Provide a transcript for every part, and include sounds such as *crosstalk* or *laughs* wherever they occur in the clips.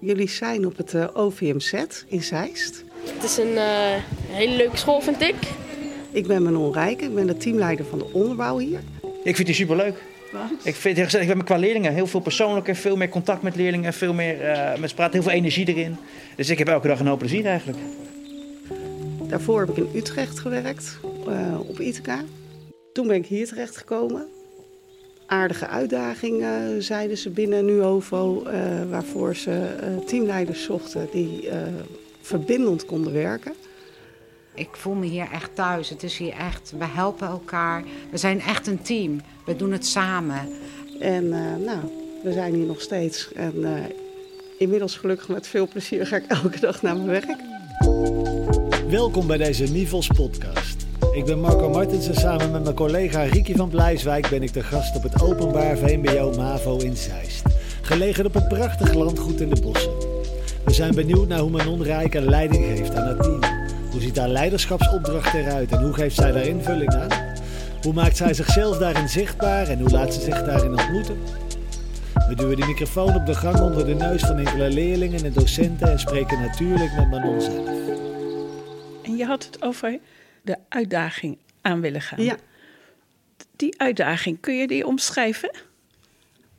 Jullie zijn op het eh, OVMZ in Zeist. Het is een uh, hele leuke school, vind ik. Ik ben Manon Rijken, ik ben de teamleider van de onderbouw hier. Ik vind die superleuk. Wat? Ik vind het gezellig. Ik ben met qua leerlingen heel veel persoonlijker, veel meer contact met leerlingen, veel meer, uh, met praten, heel veel energie erin. Dus ik heb elke dag een hoop plezier eigenlijk. Daarvoor heb ik in Utrecht gewerkt, uh, op Ithaca. Toen ben ik hier terecht gekomen. Aardige uitdaging, uh, zeiden ze binnen Nuovo, uh, waarvoor ze teamleiders zochten die verbindend konden werken. Ik voel me hier echt thuis. Het is hier echt, we helpen elkaar. We zijn echt een team. We doen het samen. En nou, we zijn hier nog steeds. En inmiddels gelukkig met veel plezier ga ik elke dag naar mijn werk. Welkom bij deze Nivels podcast. Ik ben Marco Martens en samen met mijn collega Riki van Blijswijk ben ik de gast op het openbaar VMBO MAVO in Zeist. Gelegen op een prachtig landgoed in de bossen. We zijn benieuwd naar hoe Manon Rijke leiding geeft aan het team. Hoe ziet haar leiderschapsopdracht eruit en hoe geeft zij daar invulling aan? Hoe maakt zij zichzelf daarin zichtbaar en hoe laat ze zich daarin ontmoeten? We duwen de microfoon op de gang onder de neus van enkele leerlingen en docenten en spreken natuurlijk met Manon zelf je had het over de uitdaging aan willen gaan. Ja. Die uitdaging, kun je die omschrijven?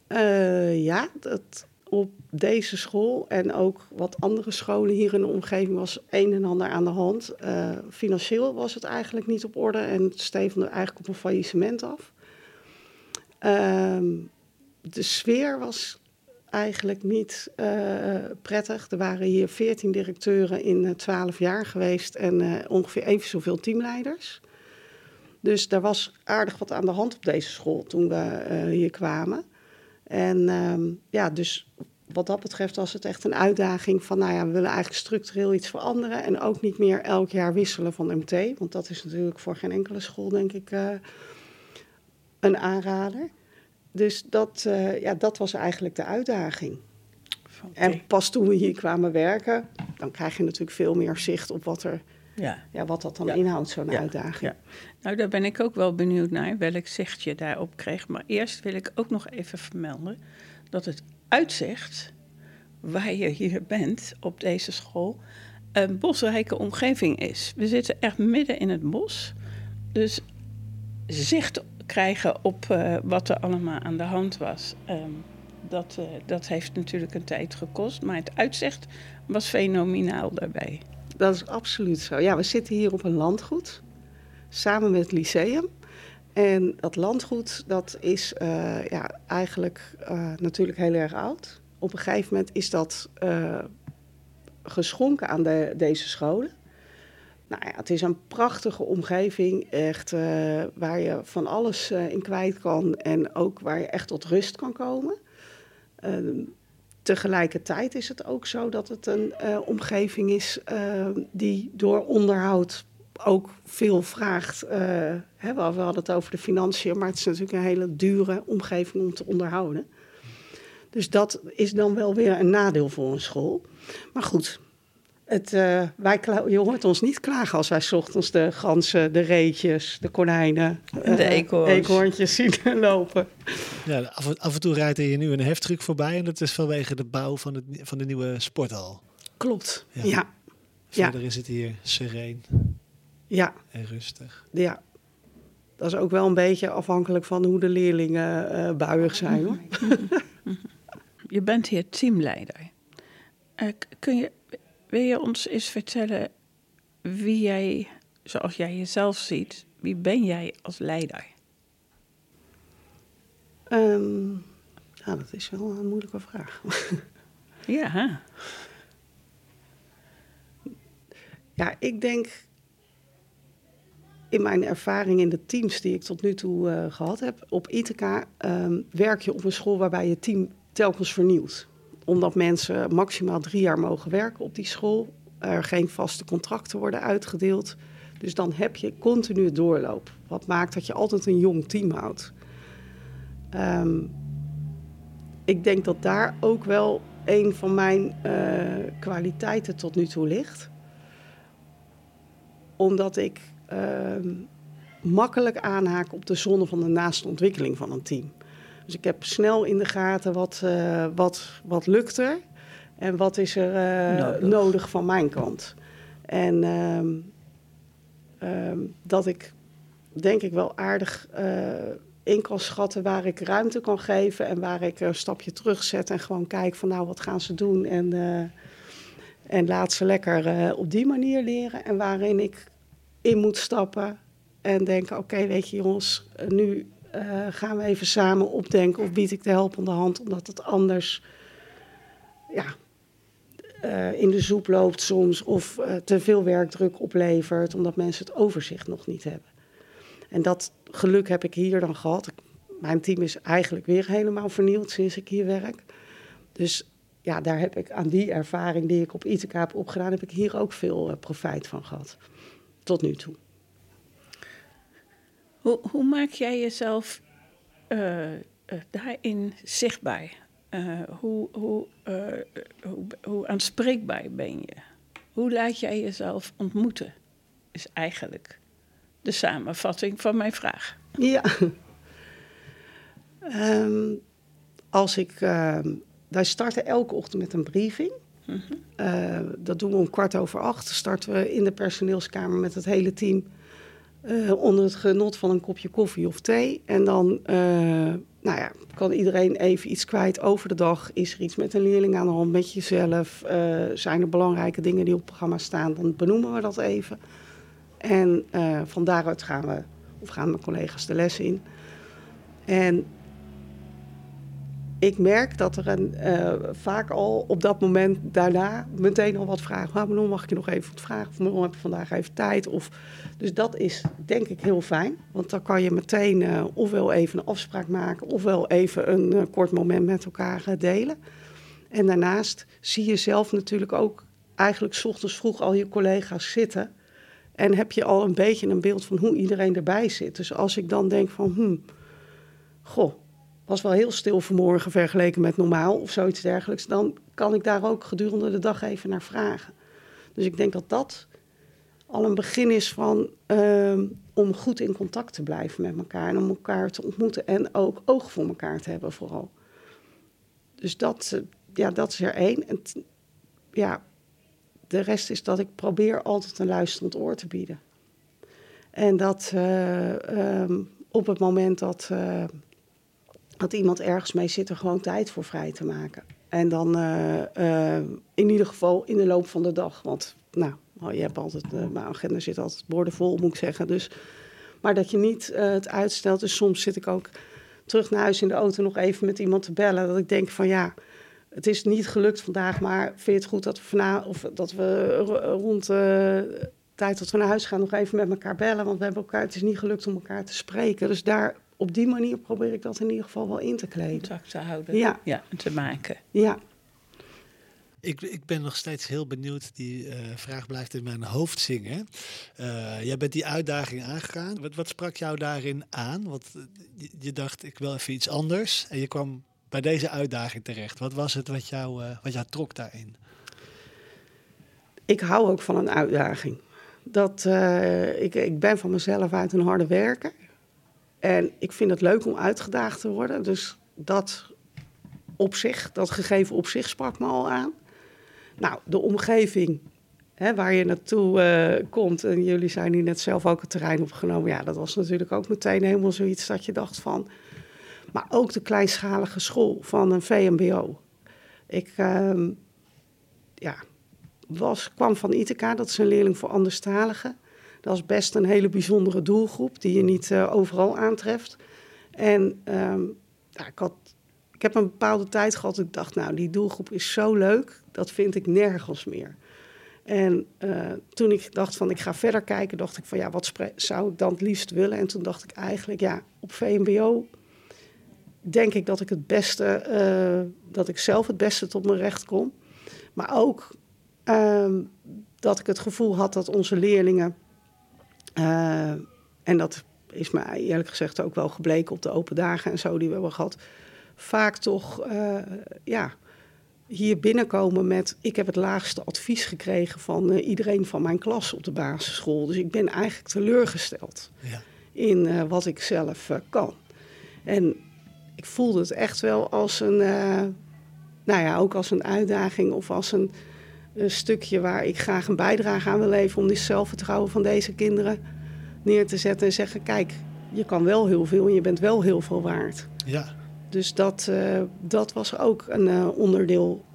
Uh, ja, dat op deze school en ook wat andere scholen hier in de omgeving was een en ander aan de hand. Uh, financieel was het eigenlijk niet op orde en stevende eigenlijk op een faillissement af. Uh, de sfeer was eigenlijk niet uh, prettig. Er waren hier 14 directeuren in uh, eh, 12 jaar geweest en uh, ongeveer even zoveel teamleiders. Dus daar was aardig wat aan de hand op deze school toen we hier kwamen. En ehm, ja, dus wat dat betreft was het echt een uitdaging van, nou ja, we willen eigenlijk structureel iets veranderen en ook niet meer elk jaar wisselen van MT, want dat is natuurlijk voor geen enkele school, denk ik, een aanrader. Dus dat, uh, ja, dat was eigenlijk de uitdaging. En pas toen we hier kwamen werken, dan krijg je natuurlijk veel meer zicht op wat, er, ja. Ja, wat dat dan inhoudt, zo'n uitdaging. Nou, daar ben ik ook wel benieuwd naar, welk zicht je daarop kreeg. Maar eerst wil ik ook nog even vermelden dat het uitzicht waar je hier bent op deze school een bosrijke omgeving is. We zitten echt midden in het bos. Dus zicht krijgen op uh, wat er allemaal aan de hand was. Um, dat, uh, dat heeft natuurlijk een tijd gekost, maar het uitzicht was fenomenaal daarbij. Dat is absoluut zo. Ja, we zitten hier op een landgoed, samen met het lyceum. En dat landgoed, dat is uh, ja, eigenlijk natuurlijk heel erg oud. Op een gegeven moment is dat geschonken aan de, deze scholen. Nou ja, het is een prachtige omgeving, echt uh, waar je van alles uh, in kwijt kan en ook waar je echt tot rust kan komen. Uh, tegelijkertijd is het ook zo dat het een uh, omgeving is die door onderhoud ook veel vraagt. Hè, we hadden het over de financiën, maar het is natuurlijk een hele dure omgeving om te onderhouden. Dus dat is dan wel weer een nadeel voor een school. Maar goed, het, uh, wij, je hoort ons niet klagen als wij ochtends de ganzen, de reetjes, de konijnen, en de uh, eekhoorntjes zien *laughs* lopen. Ja, af, af, en toe rijdt er hier nu een heftruck voorbij en dat is vanwege de bouw van, het, van de nieuwe sporthal. Klopt, ja. ja. Verder is het hier sereen ja. en rustig. Ja, dat is ook wel een beetje afhankelijk van hoe de leerlingen uh, buiig zijn. Hoor. *laughs* Je bent hier teamleider. kun je wil je ons eens vertellen wie jij, zoals jij jezelf ziet, wie ben jij als leider? Um, nou, dat is wel een moeilijke vraag. *laughs* ja. Ja, ik denk in mijn ervaring in de teams die ik tot nu toe uh, gehad heb, op Ithaca um, werk je op een school waarbij je team telkens vernieuwt omdat mensen maximaal drie jaar mogen werken op die school. Er geen vaste contracten worden uitgedeeld. Dus dan heb je continu doorloop. Wat maakt dat je altijd een jong team houdt. Um, ik denk dat daar ook wel een van mijn uh, kwaliteiten tot nu toe ligt. Omdat ik uh, makkelijk aanhaak op de zonne van de naaste ontwikkeling van een team. Dus ik heb snel in de gaten wat, uh, wat, wat lukt er. En wat is er eh, Nodig. nodig. van mijn kant? En ehm, ehm, dat ik denk ik wel aardig eh, in kan schatten waar ik ruimte kan geven en waar ik een stapje terugzet en gewoon kijk van nou wat gaan ze doen en, eh, en laat ze lekker eh, op die manier leren. En waarin ik in moet stappen en denken oké weet je jongens, eh, nu eh, gaan we even samen opdenken of bied ik de helpende hand omdat het anders ja, eh, in de soep loopt soms of eh, te veel werkdruk oplevert omdat mensen het overzicht nog niet hebben. En dat geluk heb ik hier dan gehad. Mijn team is eigenlijk weer helemaal vernieuwd sinds ik hier werk. Dus ja, daar heb ik aan die ervaring die ik op Ithaca heb opgedaan, heb ik hier ook veel profijt van gehad. Tot nu toe. Hoe, hoe maak jij jezelf eh, eh, daarin zichtbaar? Eh, hoe, hoe, hoe, hoe aanspreekbaar ben je? Hoe laat jij jezelf ontmoeten? Is eigenlijk de samenvatting van mijn vraag. Ja. *laughs* Ehm, als ik. ehm, wij starten elke ochtend met een briefing. Eh, dat doen we om kwart over acht. Starten we in de personeelskamer met het hele team. Eh, onder het genot van een kopje koffie of thee. En dan eh, nou ja, kan iedereen even iets kwijt over de dag. Is er iets met een leerling aan de hand, met jezelf? Eh, zijn er belangrijke dingen die op het programma staan? Dan benoemen we dat even. En van daaruit gaan we, of gaan mijn collega's de les in. En ik merk dat er een, eh, vaak al op dat moment daarna meteen al wat vragen. Ah, Manon, mag ik je nog even wat vragen? Of heb je vandaag even tijd? Of, dus dat is denk ik heel fijn. Want dan kan je meteen eh, ofwel even een afspraak maken... ofwel even een eh, kort moment met elkaar delen. En daarnaast zie je zelf natuurlijk ook eigenlijk 's ochtends vroeg al je collega's zitten... En heb je al een beetje een beeld van hoe iedereen erbij zit. Dus als ik dan denk van, hmm, goh, was wel heel stil vanmorgen vergeleken met normaal of zoiets dergelijks, dan kan ik daar ook gedurende de dag even naar vragen. Dus ik denk dat dat al een begin is van ehm, om goed in contact te blijven met elkaar en om elkaar te ontmoeten en ook oog voor elkaar te hebben vooral. Dus dat, eh, ja, dat is er één. En ja, de rest is dat ik probeer altijd een luisterend oor te bieden. En dat eh, ehm, op het moment dat, eh, dat iemand ergens mee zit, er gewoon tijd voor vrij te maken. En dan eh, eh, in ieder geval in de loop van de dag. Want nou, oh, je hebt altijd, eh, mijn agenda zit altijd boordevol, moet ik zeggen. Dus, maar dat je niet het uitstelt. Dus soms zit ik ook terug naar huis in de auto nog even met iemand te bellen. Dat ik denk van ja, het is niet gelukt vandaag, maar vind je het goed dat we, vana of dat we ro- rond de tijd dat we naar huis gaan nog even met elkaar bellen? Want we hebben elkaar, het is niet gelukt om elkaar te spreken. Dus daar, op die manier probeer ik dat in ieder geval wel in te kleden. Contact te houden. Ja. ja en te maken. Ja, Ik, ik ben nog steeds heel benieuwd. Die eh, vraag blijft in mijn hoofd zingen. Eh, jij bent die uitdaging aangegaan. Wat, wat sprak jou daarin aan? Want eh, je, je dacht, ik wil even iets anders. En je kwam bij deze uitdaging terecht. Wat was het wat jou, eh, wat jou trok daarin? ik hou ook van een uitdaging. Dat, eh, ik, ik ben van mezelf uit een harde werker. En ik vind het leuk om uitgedaagd te worden. Dus dat op zich, dat gegeven op zich sprak me al aan. Nou, de omgeving hè, waar je naartoe eh, komt. En jullie zijn hier net zelf ook het terrein opgenomen. Ja, dat was natuurlijk ook meteen helemaal zoiets dat je dacht van... Maar ook de kleinschalige school van een VMBO. Ik, ehm, ja, was, kwam van Ithaca, dat is een leerling voor anderstaligen. Dat is best een hele bijzondere doelgroep die je niet eh, overal aantreft. En ehm, ja, ik, had, ik heb een bepaalde tijd gehad dat ik dacht, nou, die doelgroep is zo leuk, dat vind ik nergens meer. En eh, toen ik dacht van, ik ga verder kijken, dacht ik van, ja, wat zou ik dan het liefst willen? En toen dacht ik eigenlijk, ja, op VMBO denk ik dat ik het beste, eh, dat ik zelf het beste tot mijn recht kom. Maar ook ehm, dat ik het gevoel had dat onze leerlingen, eh, en dat is me eerlijk gezegd ook wel gebleken op de open dagen en zo die we hebben gehad, vaak toch eh, ja, hier binnenkomen met: ik heb het laagste advies gekregen van eh, iedereen van mijn klas op de basisschool. Dus ik ben eigenlijk teleurgesteld Ja. in wat ik zelf kan. En ik voelde het echt wel als een, nou ja, ook als een uitdaging of als een, een stukje waar ik graag een bijdrage aan wil leveren om die zelfvertrouwen van deze kinderen neer te zetten en zeggen: kijk, je kan wel heel veel en je bent wel heel veel waard. Ja. Dus dat, uh, dat was ook een uh, onderdeel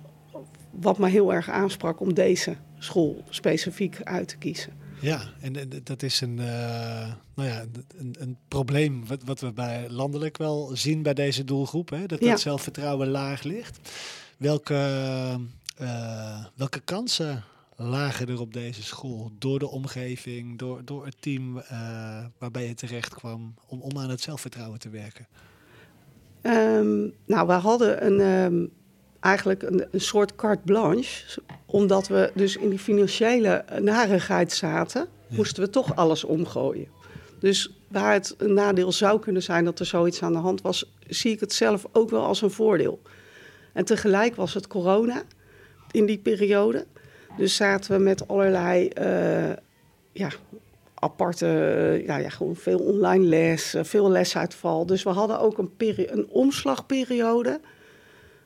wat me heel erg aansprak om deze school specifiek uit te kiezen. Ja, en, en dat is een, uh, nou ja, een, een probleem wat, wat, we bij landelijk wel zien bij deze doelgroep. Hè? Dat ja. dat zelfvertrouwen laag ligt. Welke, uh, welke kansen lagen er op deze school door de omgeving, door, door het team uh, waarbij je terecht kwam om, om aan het zelfvertrouwen te werken? Um, nou, we hadden een, um, eigenlijk een, een, soort carte blanche. Omdat we dus in die financiële narigheid zaten, ja. moesten we toch alles omgooien. Dus waar het een nadeel zou kunnen zijn dat er zoiets aan de hand was, zie ik het zelf ook wel als een voordeel. En tegelijk was het corona in die periode. Dus zaten we met allerlei uh, ja, aparte, ja, ja, gewoon veel online les, veel lesuitval. Dus we hadden ook een, een omslagperiode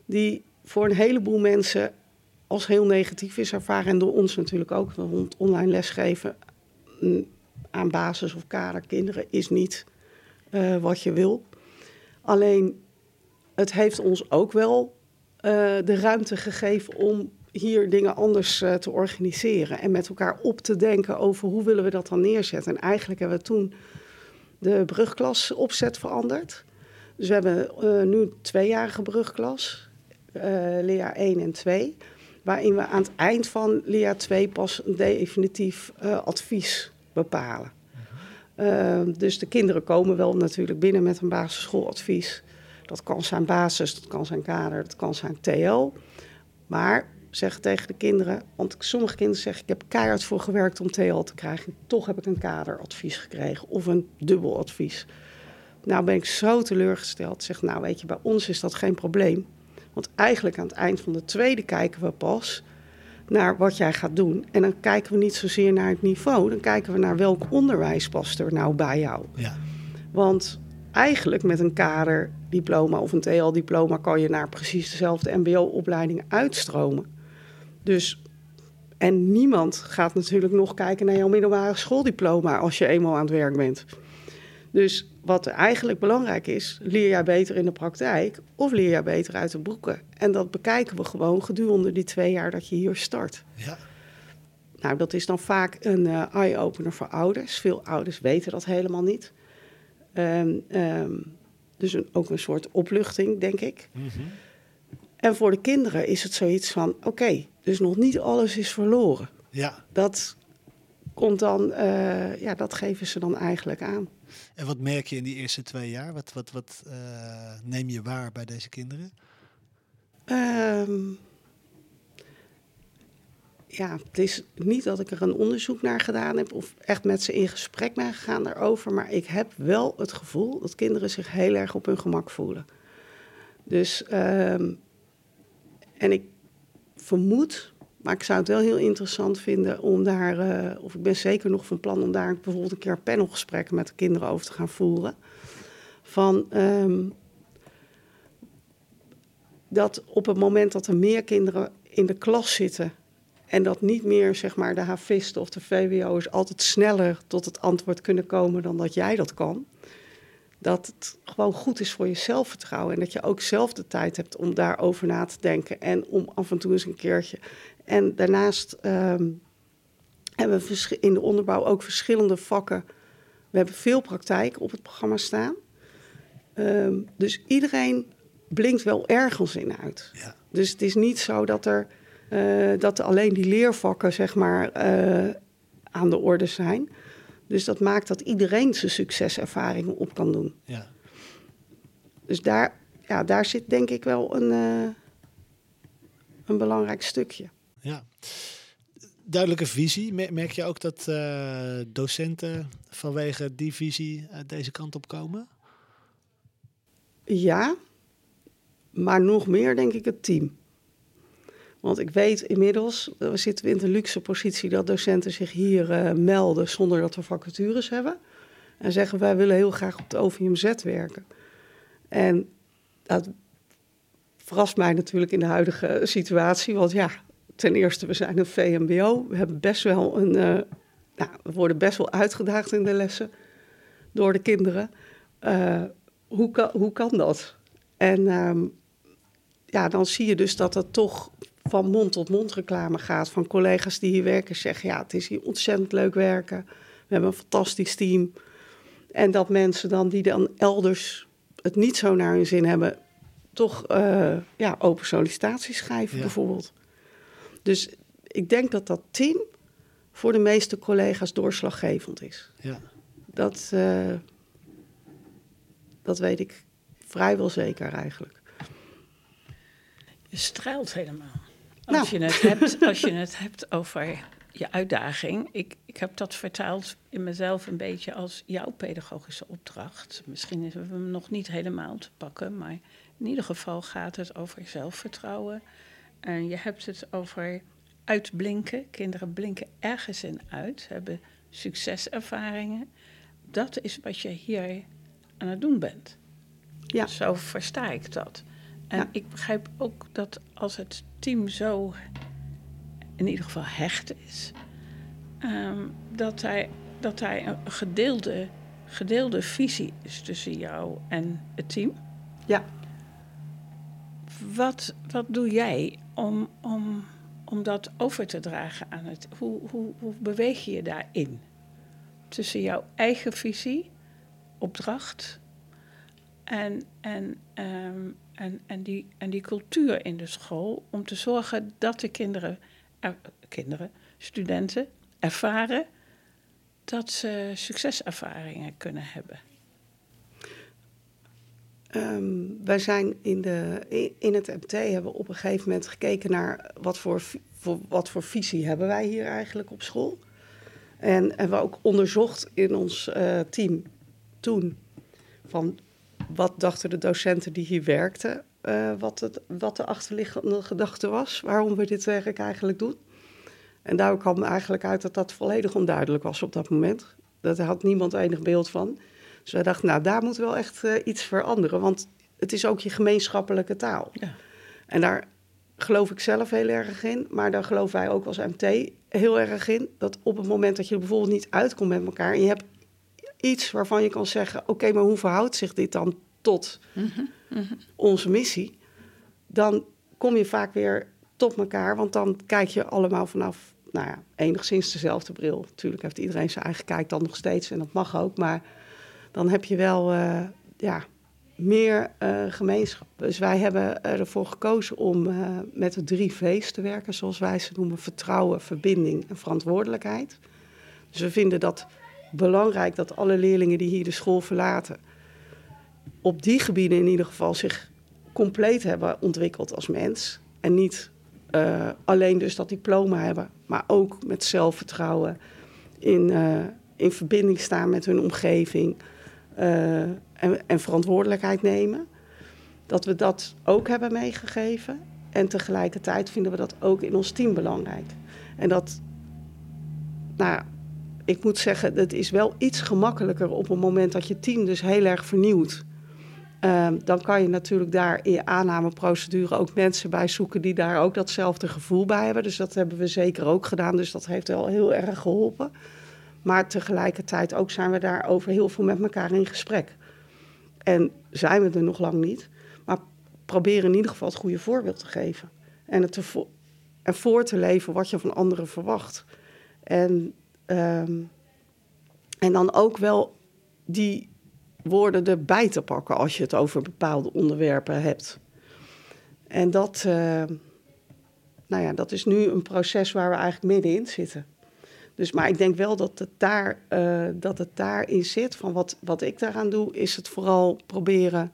die voor een heleboel mensen als heel negatief is ervaren. En door ons natuurlijk ook, want online lesgeven aan basis- of kaderkinderen is niet wat je wil. Alleen, het heeft ons ook wel de ruimte gegeven om hier dingen anders uh, te organiseren en met elkaar op te denken over hoe willen we dat dan neerzetten. En eigenlijk hebben we toen de brugklas opzet veranderd. Dus we hebben uh, nu een tweejarige brugklas, uh, Lea 1 en 2, waarin we aan het eind van Lea 2 pas een definitief advies bepalen. Uh, dus de kinderen komen wel natuurlijk binnen met een basisschooladvies. Dat kan zijn basis, dat kan zijn kader, dat kan zijn TL. Maar zeggen tegen de kinderen, want sommige kinderen zeggen ik heb keihard voor gewerkt om TL te krijgen. Toch heb ik een kaderadvies gekregen of een dubbel advies. Nou ben ik zo teleurgesteld. Zeg nou weet je, bij ons is dat geen probleem. Want eigenlijk aan het eind van de tweede kijken we pas naar wat jij gaat doen. En dan kijken we niet zozeer naar het niveau. Dan kijken we naar welk onderwijs past er nou bij jou. Ja. Want eigenlijk met een kaderdiploma of een TL-diploma kan je naar precies dezelfde MBO-opleiding uitstromen. Dus, en niemand gaat natuurlijk nog kijken naar jouw middelbare schooldiploma als je eenmaal aan het werk bent. Dus wat eigenlijk belangrijk is, leer jij beter in de praktijk of leer jij beter uit de boeken? En dat bekijken we gewoon gedurende die twee jaar dat je hier start. Ja. Nou, dat is dan vaak een uh, eye-opener voor ouders. Veel ouders weten dat helemaal niet. Um, um, dus een, ook een soort opluchting, denk ik. Mm -hmm. En voor de kinderen is het zoiets van: oké, okay, dus nog niet alles is verloren. Ja. Dat komt dan, uh, ja, dat geven ze dan eigenlijk aan. En wat merk je in die eerste twee jaar? Wat, wat, wat uh, neem je waar bij deze kinderen? Um, ja, het is niet dat ik er een onderzoek naar gedaan heb of echt met ze in gesprek ben gegaan daarover, maar ik heb wel het gevoel dat kinderen zich heel erg op hun gemak voelen. Dus, um, en ik vermoed, maar ik zou het wel heel interessant vinden om daar, uh, of ik ben zeker nog van plan om daar bijvoorbeeld een keer panelgesprekken met de kinderen over te gaan voeren. Van um, dat op het moment dat er meer kinderen in de klas zitten en dat niet meer, zeg maar, de havisten of de VWO'ers altijd sneller tot het antwoord kunnen komen dan dat jij dat kan. Dat het gewoon goed is voor je zelfvertrouwen. En dat je ook zelf de tijd hebt om daarover na te denken. En om af en toe eens een keertje. En daarnaast um, hebben we in de onderbouw ook verschillende vakken. We hebben veel praktijk op het programma staan. Um, dus iedereen blinkt wel ergens in uit. Ja. Dus het is niet zo dat er uh, dat alleen die leervakken zeg maar, uh, aan de orde zijn. Dus dat maakt dat iedereen zijn succeservaringen op kan doen. Ja. Dus daar, ja, daar zit denk ik wel een, uh, een belangrijk stukje. Ja. Duidelijke visie. Merk je ook dat docenten vanwege die visie deze kant op komen? Ja, maar nog meer denk ik het team. Want ik weet inmiddels, we zitten in de luxe positie dat docenten zich hier uh, melden zonder dat we vacatures hebben. En zeggen wij willen heel graag op de OVMZ werken. En dat verrast mij natuurlijk in de huidige situatie. Want ja, ten eerste, we zijn een VMBO. We hebben best wel een. Uh, nou, we worden best wel uitgedaagd in de lessen door de kinderen. Hoe, kan, hoe kan dat? En um, ja, dan zie je dus dat het toch van mond tot mond reclame gaat. Van collega's die hier werken zeggen: ja, het is hier ontzettend leuk werken. We hebben een fantastisch team. En dat mensen dan die dan elders het niet zo naar hun zin hebben, toch uh, ja, open sollicitaties schrijven, bijvoorbeeld. Dus ik denk dat dat team voor de meeste collega's doorslaggevend is. Ja. Dat, uh, dat weet ik vrijwel zeker eigenlijk. Je straalt helemaal. Als, nou. je het hebt, als je het hebt over je uitdaging. Ik, ik heb dat vertaald in mezelf een beetje als jouw pedagogische opdracht. Misschien is we hem nog niet helemaal te pakken, maar in ieder geval gaat het over zelfvertrouwen. En je hebt het over uitblinken. Kinderen blinken ergens in uit, hebben succeservaringen. Dat is wat je hier aan het doen bent. Ja. Zo versta ik dat. En ik begrijp ook dat als het team zo in ieder geval hecht is, um, dat, hij, dat hij een gedeelde, gedeelde visie is tussen jou en het team. Ja. Wat, wat doe jij om, om, om dat over te dragen aan het. Hoe, hoe, hoe beweeg je je daarin? Tussen jouw eigen visie, opdracht en, en, um, en, en, die, en die cultuur in de school om te zorgen dat de kinderen, kinderen, studenten ervaren dat ze succeservaringen kunnen hebben. Um, wij zijn in, de, in het MT hebben op een gegeven moment gekeken naar wat voor, wat voor visie hebben wij hier eigenlijk op school. En hebben we ook onderzocht in ons uh, team toen van wat dachten de docenten die hier werkten, uh, wat, het, wat de achterliggende gedachte was, waarom we dit werk eigenlijk doen. En daar kwam eigenlijk uit dat dat volledig onduidelijk was op dat moment. Daar had niemand enig beeld van. Dus wij dachten, nou, daar moet wel echt uh, iets veranderen, want het is ook je gemeenschappelijke taal. Ja. En daar geloof ik zelf heel erg in, maar daar geloven wij ook als MT heel erg in. Dat op het moment dat je bijvoorbeeld niet uitkomt met elkaar en je hebt iets waarvan je kan zeggen: oké, maar hoe verhoudt zich dit dan tot onze missie? Dan kom je vaak weer tot elkaar, want dan kijk je allemaal vanaf, nou ja, enigszins dezelfde bril. Natuurlijk heeft iedereen zijn eigen kijk dan nog steeds en dat mag ook, maar dan heb je wel, uh, ja, meer uh, gemeenschap. Dus wij hebben ervoor gekozen om uh, met de drie V's te werken, zoals wij ze noemen: vertrouwen, verbinding en verantwoordelijkheid. Dus we vinden dat belangrijk dat alle leerlingen die hier de school verlaten, op die gebieden in ieder geval zich compleet hebben ontwikkeld als mens. En niet uh, alleen dus dat diploma hebben, maar ook met zelfvertrouwen, in, uh, in verbinding staan met hun omgeving uh, en, en, verantwoordelijkheid nemen. Dat we dat ook hebben meegegeven. En tegelijkertijd vinden we dat ook in ons team belangrijk. En dat, nou ik moet zeggen, het is wel iets gemakkelijker op het moment dat je team dus heel erg vernieuwt. Uh, dan kan je natuurlijk daar in je aannameprocedure ook mensen bij zoeken die daar ook datzelfde gevoel bij hebben. Dus dat hebben we zeker ook gedaan. Dus dat heeft wel heel erg geholpen. Maar tegelijkertijd ook zijn we daarover heel veel met elkaar in gesprek. En zijn we er nog lang niet. Maar proberen in ieder geval het goede voorbeeld te geven. En, het te en voor te leven wat je van anderen verwacht. En Um, en dan ook wel die woorden erbij te pakken als je het over bepaalde onderwerpen hebt. En dat, uh, nou ja, dat is nu een proces waar we eigenlijk middenin zitten. Dus, maar ik denk wel dat het, daar, uh, dat het daarin zit. Van wat, wat ik daaraan doe, is het vooral proberen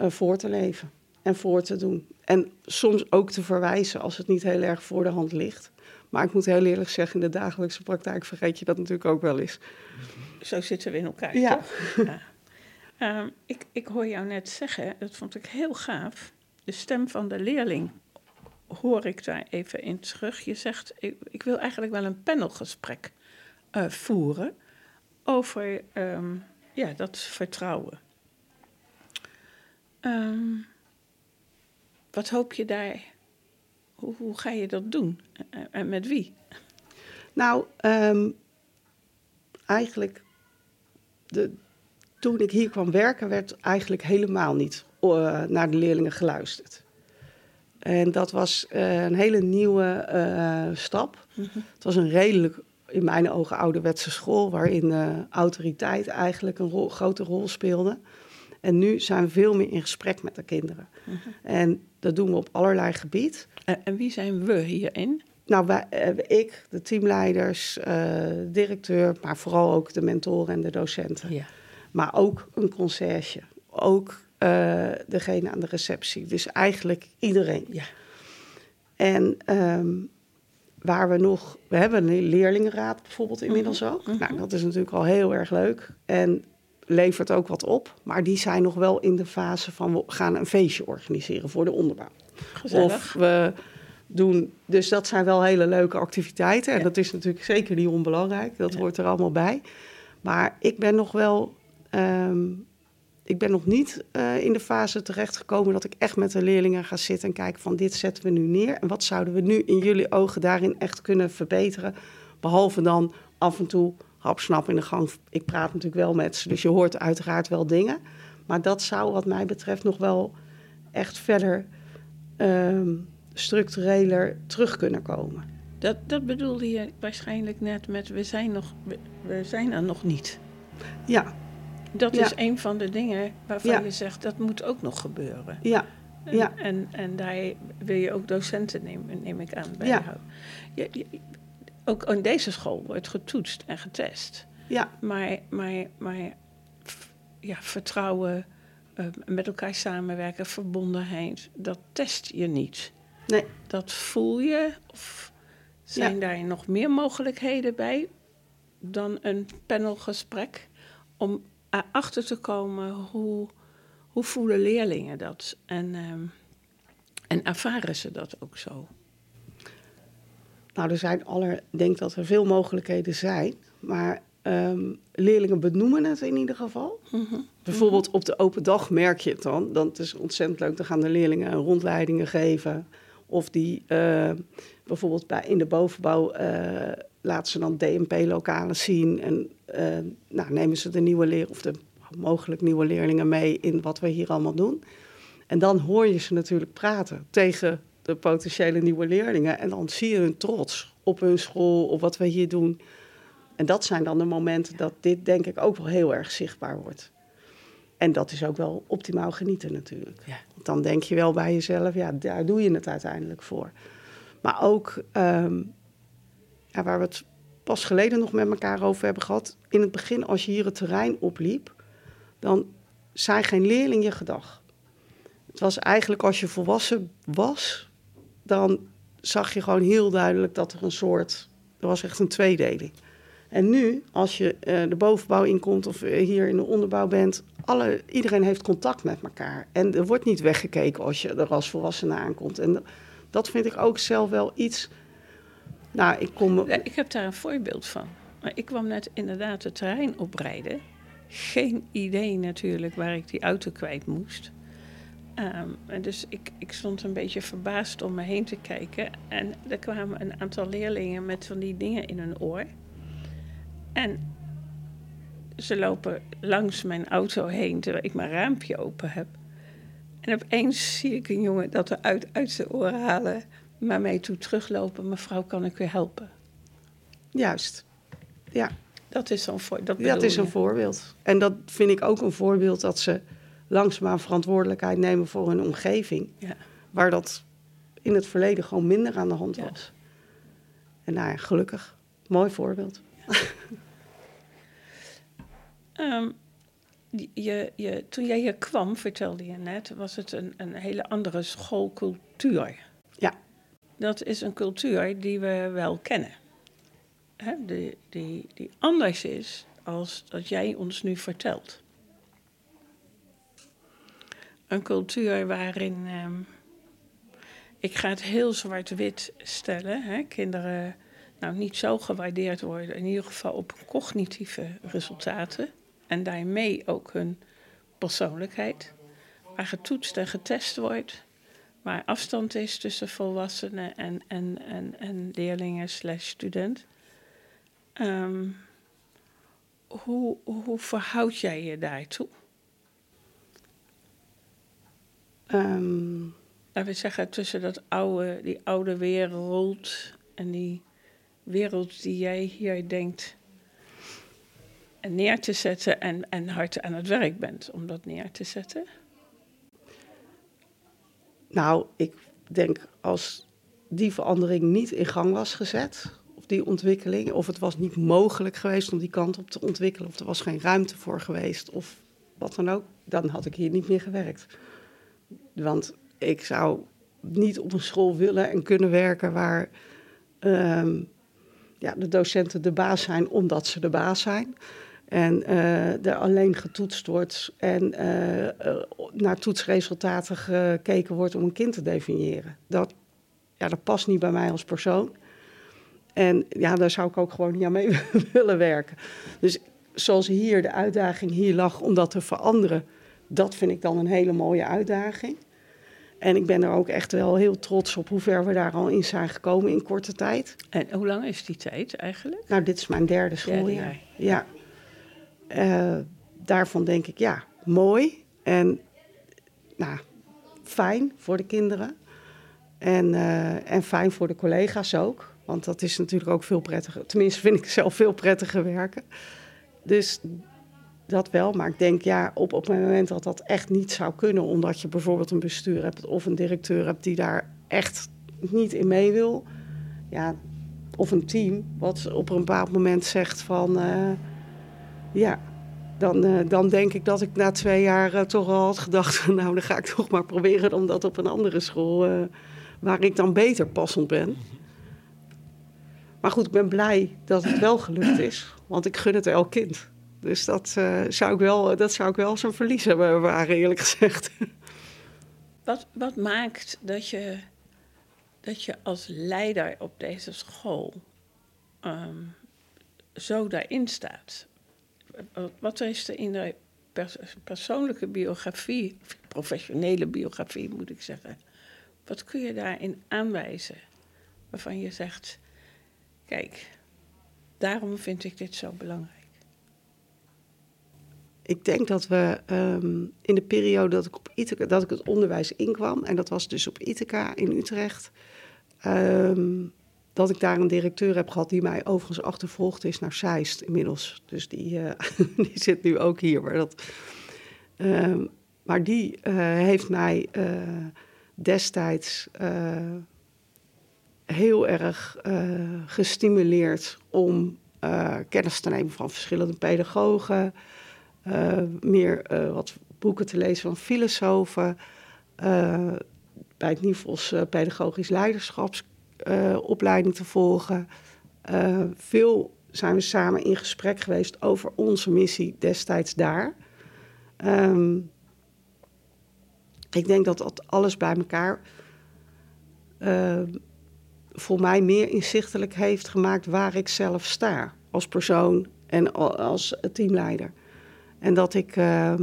uh, voor te leven en voor te doen. En soms ook te verwijzen als het niet heel erg voor de hand ligt. Maar ik moet heel eerlijk zeggen, in de dagelijkse praktijk vergeet je dat natuurlijk ook wel eens. Zo zitten we in elkaar. Ja. ja. Um, ik, ik hoor jou net zeggen, dat vond ik heel gaaf. De stem van de leerling hoor ik daar even in terug. Je zegt, ik, ik wil eigenlijk wel een panelgesprek uh, voeren over um, ja, dat vertrouwen. Um, wat hoop je daar? Hoe, hoe ga je dat doen? En, en met wie? Nou, ehm, eigenlijk, de, toen ik hier kwam werken, werd eigenlijk helemaal niet eh, naar de leerlingen geluisterd. En dat was eh, een hele nieuwe eh, stap. Het was een redelijk, in mijn ogen, ouderwetse school, waarin eh, autoriteit eigenlijk een rol- grote rol speelde. En nu zijn we veel meer in gesprek met de kinderen. En dat doen we op allerlei gebied. En, wie zijn we hierin? Nou, wij, eh, ik, de teamleiders, eh, de directeur, maar vooral ook de mentoren en de docenten. Ja. Maar ook een conciërge. Ook eh, degene aan de receptie. Dus eigenlijk iedereen. Ja. En ehm, waar we nog... We hebben een leerlingenraad bijvoorbeeld inmiddels ook. Nou, dat is natuurlijk al heel erg leuk. En levert ook wat op. Maar die zijn nog wel in de fase van... we gaan een feestje organiseren voor de onderbouw. Gezellig. Of we doen... Dus dat zijn wel hele leuke activiteiten. En Ja. dat is natuurlijk zeker niet onbelangrijk. Dat hoort er allemaal bij. Maar ik ben nog wel... ehm, ik ben nog niet eh, in de fase terechtgekomen dat ik echt met de leerlingen ga zitten en kijken van dit zetten we nu neer. En wat zouden we nu in jullie ogen daarin echt kunnen verbeteren? Behalve dan af en toe hapsnap in de gang. Ik praat natuurlijk wel met ze, dus je hoort uiteraard wel dingen. Maar dat zou wat mij betreft nog wel echt verder ehm, structureler terug kunnen komen. Dat, dat bedoelde je waarschijnlijk net met we zijn, nog, we, we zijn er nog niet. Ja, Dat Ja. is een van de dingen waarvan Ja. je zegt dat moet ook nog gebeuren. ja, En, Ja. en, en daar wil je ook docenten, neem, neem ik aan, bij Ja. houden. Je, je- ook in deze school wordt getoetst en getest. ja, Maar, maar, maar ja, vertrouwen, eh, met elkaar samenwerken, verbondenheid, dat test je niet. nee. Dat voel je? Of zijn Ja. daar nog meer mogelijkheden bij dan een panelgesprek? Om erachter te komen hoe, hoe voelen leerlingen dat? En, ehm, en ervaren ze dat ook zo? Nou, er zijn aller, ik denk dat er veel mogelijkheden zijn. Maar ehm, leerlingen benoemen het in ieder geval. Bijvoorbeeld op de open dag merk je het dan. Dan het is ontzettend leuk. Dan gaan de leerlingen rondleidingen geven. Of die eh, bijvoorbeeld bij, in de bovenbouw eh, laten ze dan DMP-lokalen zien. En eh, nou, nemen ze de nieuwe leer of de mogelijk nieuwe leerlingen mee in wat we hier allemaal doen. En dan hoor je ze natuurlijk praten tegen de potentiële nieuwe leerlingen. En dan zie je hun trots op hun school, op wat we hier doen. En dat zijn dan de momenten dat dit denk ik ook wel heel erg zichtbaar wordt. En dat is ook wel optimaal genieten natuurlijk. Ja. Want dan denk je wel bij jezelf, ja, daar doe je het uiteindelijk voor. Maar ook, ehm, ja, waar we het pas geleden nog met elkaar over hebben gehad. In het begin, als je hier het terrein opliep, dan zei geen leerling je gedag. Het was eigenlijk als je volwassen was, dan zag je gewoon heel duidelijk dat er een soort, er was echt een tweedeling. En nu, als je eh, de bovenbouw inkomt of eh, hier in de onderbouw bent, alle, iedereen heeft contact met elkaar. En er wordt niet weggekeken als je er als volwassene aankomt. En dat- vind ik ook zelf wel iets. Nou, ik kom. Ik heb daar een voorbeeld van. Maar ik kwam net inderdaad het terrein oprijden. Geen idee natuurlijk waar ik die auto kwijt moest. Ehm, dus ik, ik stond een beetje verbaasd om me heen te kijken. En er kwamen een aantal leerlingen met van die dingen in hun oor. En ze lopen langs mijn auto heen terwijl ik mijn raampje open heb. En opeens zie ik een jongen dat eruit uit zijn oren halen, maar mij toe teruglopen. Mevrouw, kan ik u helpen? Juist. Ja, Dat is zo'n voor. Dat, is een voorbeeld. En dat vind ik ook een voorbeeld dat ze langzaamaan verantwoordelijkheid nemen voor hun omgeving. Ja. Waar dat in het verleden gewoon minder aan de hand Ja. was. En nou ja, gelukkig. Mooi voorbeeld. *laughs* Ehm, je, je, toen jij hier kwam, vertelde je net, was het een, een hele andere schoolcultuur. Ja. Dat is een cultuur die we wel kennen. Hè? Die, die, die anders is als dat jij ons nu vertelt. Een cultuur waarin, ehm, ik ga het heel zwart-wit stellen, hè? kinderen nou niet zo gewaardeerd worden, in ieder geval op cognitieve resultaten en daarmee ook hun persoonlijkheid, waar getoetst en getest wordt, waar afstand is tussen volwassenen en, en, en, en leerlingen slash student. Ehm, hoe, hoe verhoud jij je daartoe? Um, Laten we zeggen, tussen dat oude, die oude wereld en die wereld die jij hier denkt neer te zetten en, en hard aan het werk bent om dat neer te zetten? Nou, ik denk als die verandering niet in gang was gezet, of die ontwikkeling, of het was niet mogelijk geweest om die kant op te ontwikkelen, of er was geen ruimte voor geweest, of wat dan ook, dan had ik hier niet meer gewerkt. Want ik zou niet op een school willen en kunnen werken waar um, ja, de docenten de baas zijn omdat ze de baas zijn. En uh, er alleen getoetst wordt en uh, uh, naar toetsresultaten gekeken wordt om een kind te definiëren. Dat, ja, dat past niet bij mij als persoon. En ja, daar zou ik ook gewoon niet aan mee *laughs* willen werken. Dus zoals hier de uitdaging hier lag om dat te veranderen, dat vind ik dan een hele mooie uitdaging. En ik ben er ook echt wel heel trots op hoe ver we daar al in zijn gekomen in korte tijd. En hoe lang is die tijd eigenlijk? Nou, dit is mijn derde schooljaar. Ja. Uh, daarvan denk ik, ja, mooi. En nou, fijn voor de kinderen. En, uh, en fijn voor de collega's ook. Want dat is natuurlijk ook veel prettiger. Tenminste, vind ik zelf veel prettiger werken. Dus dat wel. Maar ik denk, ja, op, op het moment dat dat echt niet zou kunnen, omdat je bijvoorbeeld een bestuur hebt of een directeur hebt die daar echt niet in mee wil. Ja, of een team wat op een bepaald moment zegt van, uh, ja, dan, uh, dan denk ik dat ik na twee jaar uh, toch al had gedacht, *laughs* nou dan ga ik toch maar proberen om dat op een andere school, waar ik dan beter passend ben. Maar goed, ik ben blij dat het wel gelukt is, want ik gun het elk kind. Dus dat, uh, zou ik wel, dat zou ik wel zo'n verlies hebben ervaren, eerlijk gezegd. Wat, wat maakt dat je, dat je als leider op deze school um, zo daarin staat? Wat is er in de pers persoonlijke biografie, professionele biografie moet ik zeggen, wat kun je daarin aanwijzen waarvan je zegt, kijk, daarom vind ik dit zo belangrijk? Ik denk dat we um, in de periode dat ik, op Ithaca, dat ik het onderwijs inkwam, en dat was dus op Ithaca in Utrecht, um, dat ik daar een directeur heb gehad die mij overigens achtervolgd is naar Zeist inmiddels. Dus die, uh, *laughs* die zit nu ook hier. Maar, dat, um, maar die uh, heeft mij uh, destijds heel erg gestimuleerd om kennis te nemen van verschillende pedagogen. Uh, meer uh, wat boeken te lezen van filosofen. Uh, bij het NIVOS pedagogisch leiderschapsopleiding te volgen. veel zijn we samen in gesprek geweest over onze missie destijds daar. Um, ik denk dat dat alles bij elkaar voor mij meer inzichtelijk heeft gemaakt waar ik zelf sta als persoon en als teamleider. En dat ik uh,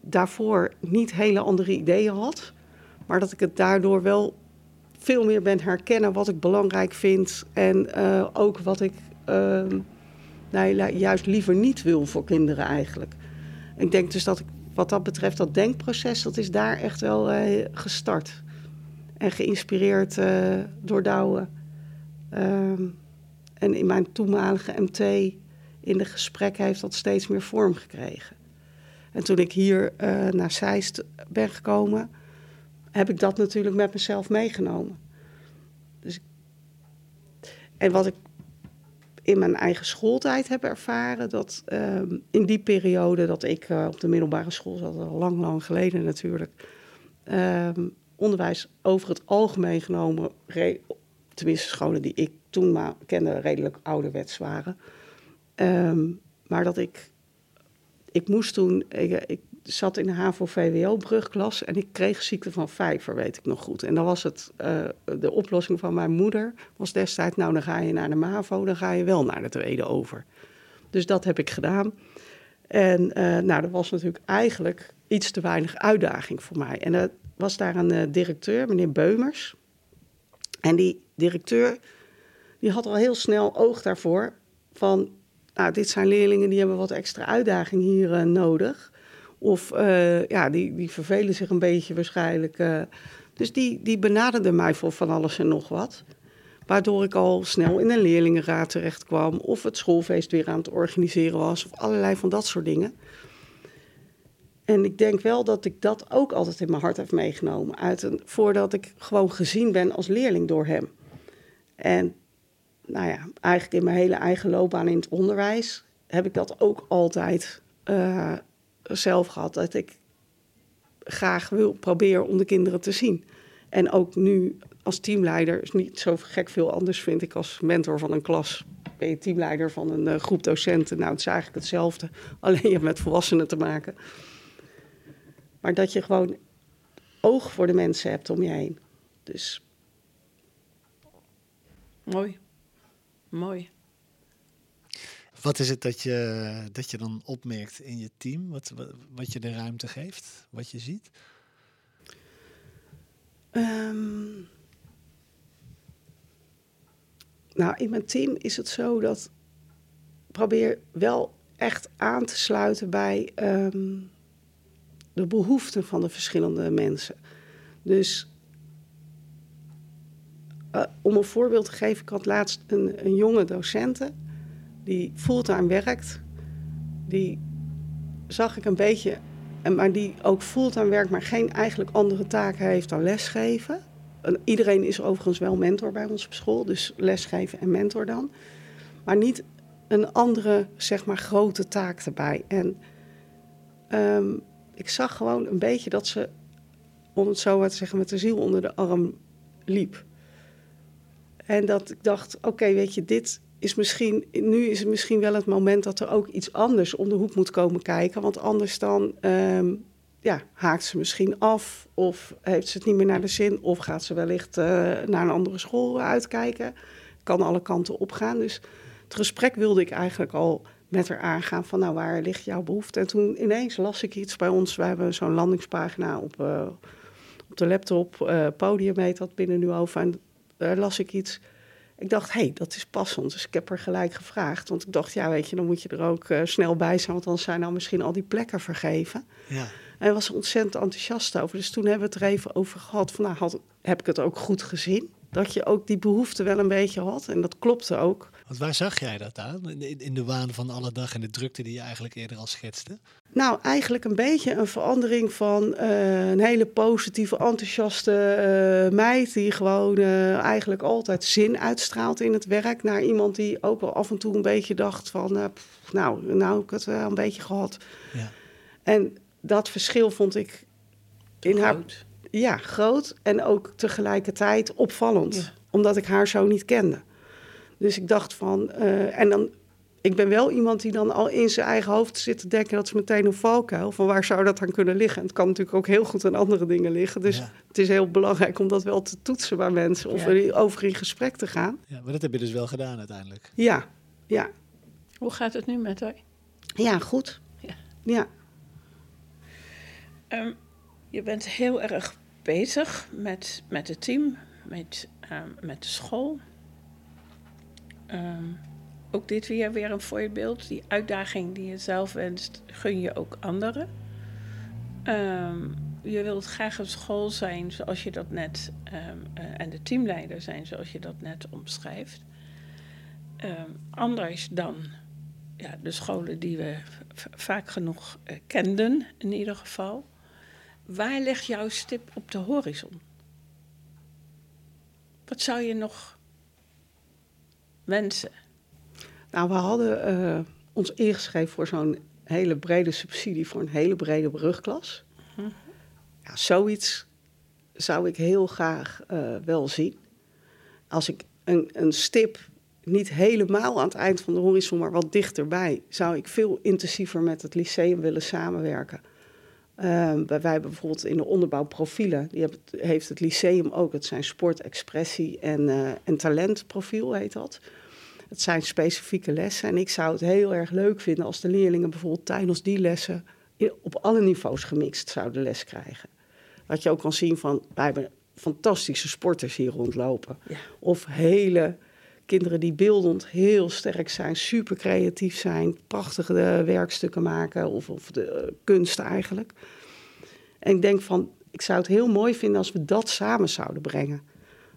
daarvoor niet hele andere ideeën had, maar dat ik het daardoor wel veel meer ben herkennen wat ik belangrijk vind en uh, ook wat ik uh, nou, juist liever niet wil voor kinderen eigenlijk. Ik denk dus dat ik wat dat betreft, dat denkproces, dat is daar echt wel uh, gestart. En geïnspireerd uh, door Douwe. Ehm, en in mijn toenmalige MT in de gesprekken heeft dat steeds meer vorm gekregen. En toen ik hier uh, naar Zeist ben gekomen, heb ik dat natuurlijk met mezelf meegenomen. Dus, en wat ik in mijn eigen schooltijd heb ervaren, dat uh, in die periode dat ik uh, op de middelbare school zat, al lang, lang geleden natuurlijk, uh, onderwijs over het algemeen genomen, tenminste scholen die ik toen maar kende, redelijk ouderwets waren. Um, maar dat ik, ik moest toen, ik, zat in de HAVO-VWO-brugklas en ik kreeg ziekte van vijver, weet ik nog goed. En dan was het, uh, de oplossing van mijn moeder was destijds, nou dan ga je naar de MAVO, dan ga je wel naar de tweede over. Dus dat heb ik gedaan. En uh, nou, dat was natuurlijk eigenlijk iets te weinig uitdaging voor mij. En dat, was daar een eh, directeur, meneer Beumers. En die directeur die had al heel snel oog daarvoor van... Nou, dit zijn leerlingen die hebben wat extra uitdaging hier eh, nodig. Of eh, ja, die, die vervelen zich een beetje waarschijnlijk. eh. dus die, die benaderde mij voor van alles en nog wat. Waardoor ik al snel in een leerlingenraad terecht kwam. Of het schoolfeest weer aan het organiseren was. Of allerlei van dat soort dingen. En ik denk wel dat ik dat ook altijd in mijn hart heb meegenomen. Uit een, voordat ik gewoon gezien ben als leerling door hem. En nou ja, eigenlijk in mijn hele eigen loopbaan in het onderwijs heb ik dat ook altijd eh, zelf gehad. Dat ik graag wil proberen om de kinderen te zien. En ook nu als teamleider is niet zo gek veel anders, vind ik, als mentor van een klas. Ben je teamleider van een eh, groep docenten? Nou, het is eigenlijk hetzelfde. *laughs* Alleen je hebt met volwassenen te maken. Maar dat je gewoon oog voor de mensen hebt om je heen. Dus Mooi. Mooi. Wat is het dat je, dat je dan opmerkt in je team? Wat, wat, wat je de ruimte geeft? Wat je ziet? Ehm, nou, in mijn team is het zo dat ik probeer wel echt aan te sluiten bij ehm, de behoeften van de verschillende mensen. Dus eh, om een voorbeeld te geven, ik had laatst een, een jonge docente die fulltime werkt. Die zag ik een beetje maar die ook fulltime werkt, maar geen eigenlijk andere taken heeft dan lesgeven. En iedereen is overigens wel mentor bij ons op school, dus lesgeven en mentor dan. Maar niet een andere, zeg maar, grote taak erbij. En ehm, ik zag gewoon een beetje dat ze, om het zo maar te zeggen, met de ziel onder de arm liep. En dat ik dacht, oké, weet je, dit is misschien, nu is het misschien wel het moment dat er ook iets anders om de hoek moet komen kijken. Want anders dan ehm, ja, haakt ze misschien af of heeft ze het niet meer naar de zin of gaat ze wellicht eh, naar een andere school uitkijken. Kan alle kanten opgaan. Dus het gesprek wilde ik eigenlijk al met haar aangaan van nou waar ligt jouw behoefte. En toen ineens las ik iets bij ons. We hebben zo'n landingspagina op, eh, op de laptop. eh podium heet dat binnen nu over. Daar las ik iets. Ik dacht, hé, hey, dat is passend. Dus ik heb er gelijk gevraagd. Want ik dacht, ja, weet je, dan moet je er ook eh, snel bij zijn. Want dan zijn nou misschien al die plekken vergeven. Ja. En hij was er ontzettend enthousiast over. Dus toen hebben we het er even over gehad. Van, nou, had, heb ik het ook goed gezien? Dat je ook die behoefte wel een beetje had. En dat klopte ook. Want waar zag jij dat aan? In, in de waan van alle dag en de drukte die je eigenlijk eerder al schetste? Nou, eigenlijk een beetje een verandering van eh, een hele positieve, enthousiaste eh, meid... die gewoon eh, eigenlijk altijd zin uitstraalt in het werk... naar iemand die ook wel af en toe een beetje dacht van... pff, nou, nou heb ik het wel een beetje gehad. Ja. En dat verschil vond ik in haar... Groot. Ja, groot en ook tegelijkertijd opvallend. Ja. Omdat ik haar zo niet kende. Dus ik dacht van... eh, en dan, ik ben wel iemand die dan al in zijn eigen hoofd zit te denken... dat is meteen een valkuil. Van waar zou dat aan kunnen liggen? En het kan natuurlijk ook heel goed aan andere dingen liggen. Dus Ja. het is heel belangrijk om dat wel te toetsen bij mensen. Of Ja. er over in gesprek te gaan. ja, maar dat heb je dus wel gedaan uiteindelijk. Ja, ja. Hoe gaat het nu met haar? Ja, goed. Ja. Ja. Ehm, je bent heel erg bezig met, met het team, met, ehm, met de school. Ehm, ook dit weer weer een voorbeeld. Die uitdaging die je zelf wenst, gun je ook anderen. Ehm, je wilt graag een school zijn zoals je dat net, ehm, eh, en de teamleider zijn zoals je dat net omschrijft. Anders dan ja, de scholen die we vaak genoeg eh, kenden, in ieder geval. Waar ligt jouw stip op de horizon? Wat zou je nog wensen? Nou, we hadden eh, ons ingeschreven voor zo'n hele brede subsidie voor een hele brede brugklas. Ja, zoiets zou ik heel graag eh, wel zien. Als ik een, een stip niet helemaal aan het eind van de horizon, maar wat dichterbij, zou ik veel intensiever met het lyceum willen samenwerken. Ehm, wij wij hebben bijvoorbeeld in de onderbouw profielen, die heeft het lyceum ook. Het zijn sport, expressie en, eh, en talentprofiel heet dat. Het zijn specifieke lessen. En ik zou het heel erg leuk vinden als de leerlingen bijvoorbeeld tijdens die lessen op alle niveaus gemixt zouden les krijgen. Dat je ook kan zien van, wij hebben fantastische sporters hier rondlopen. Ja. Of hele kinderen die beeldend heel sterk zijn, super creatief zijn, prachtige eh, werkstukken maken of, of de eh, kunst eigenlijk. En ik denk van, ik zou het heel mooi vinden als we dat samen zouden brengen.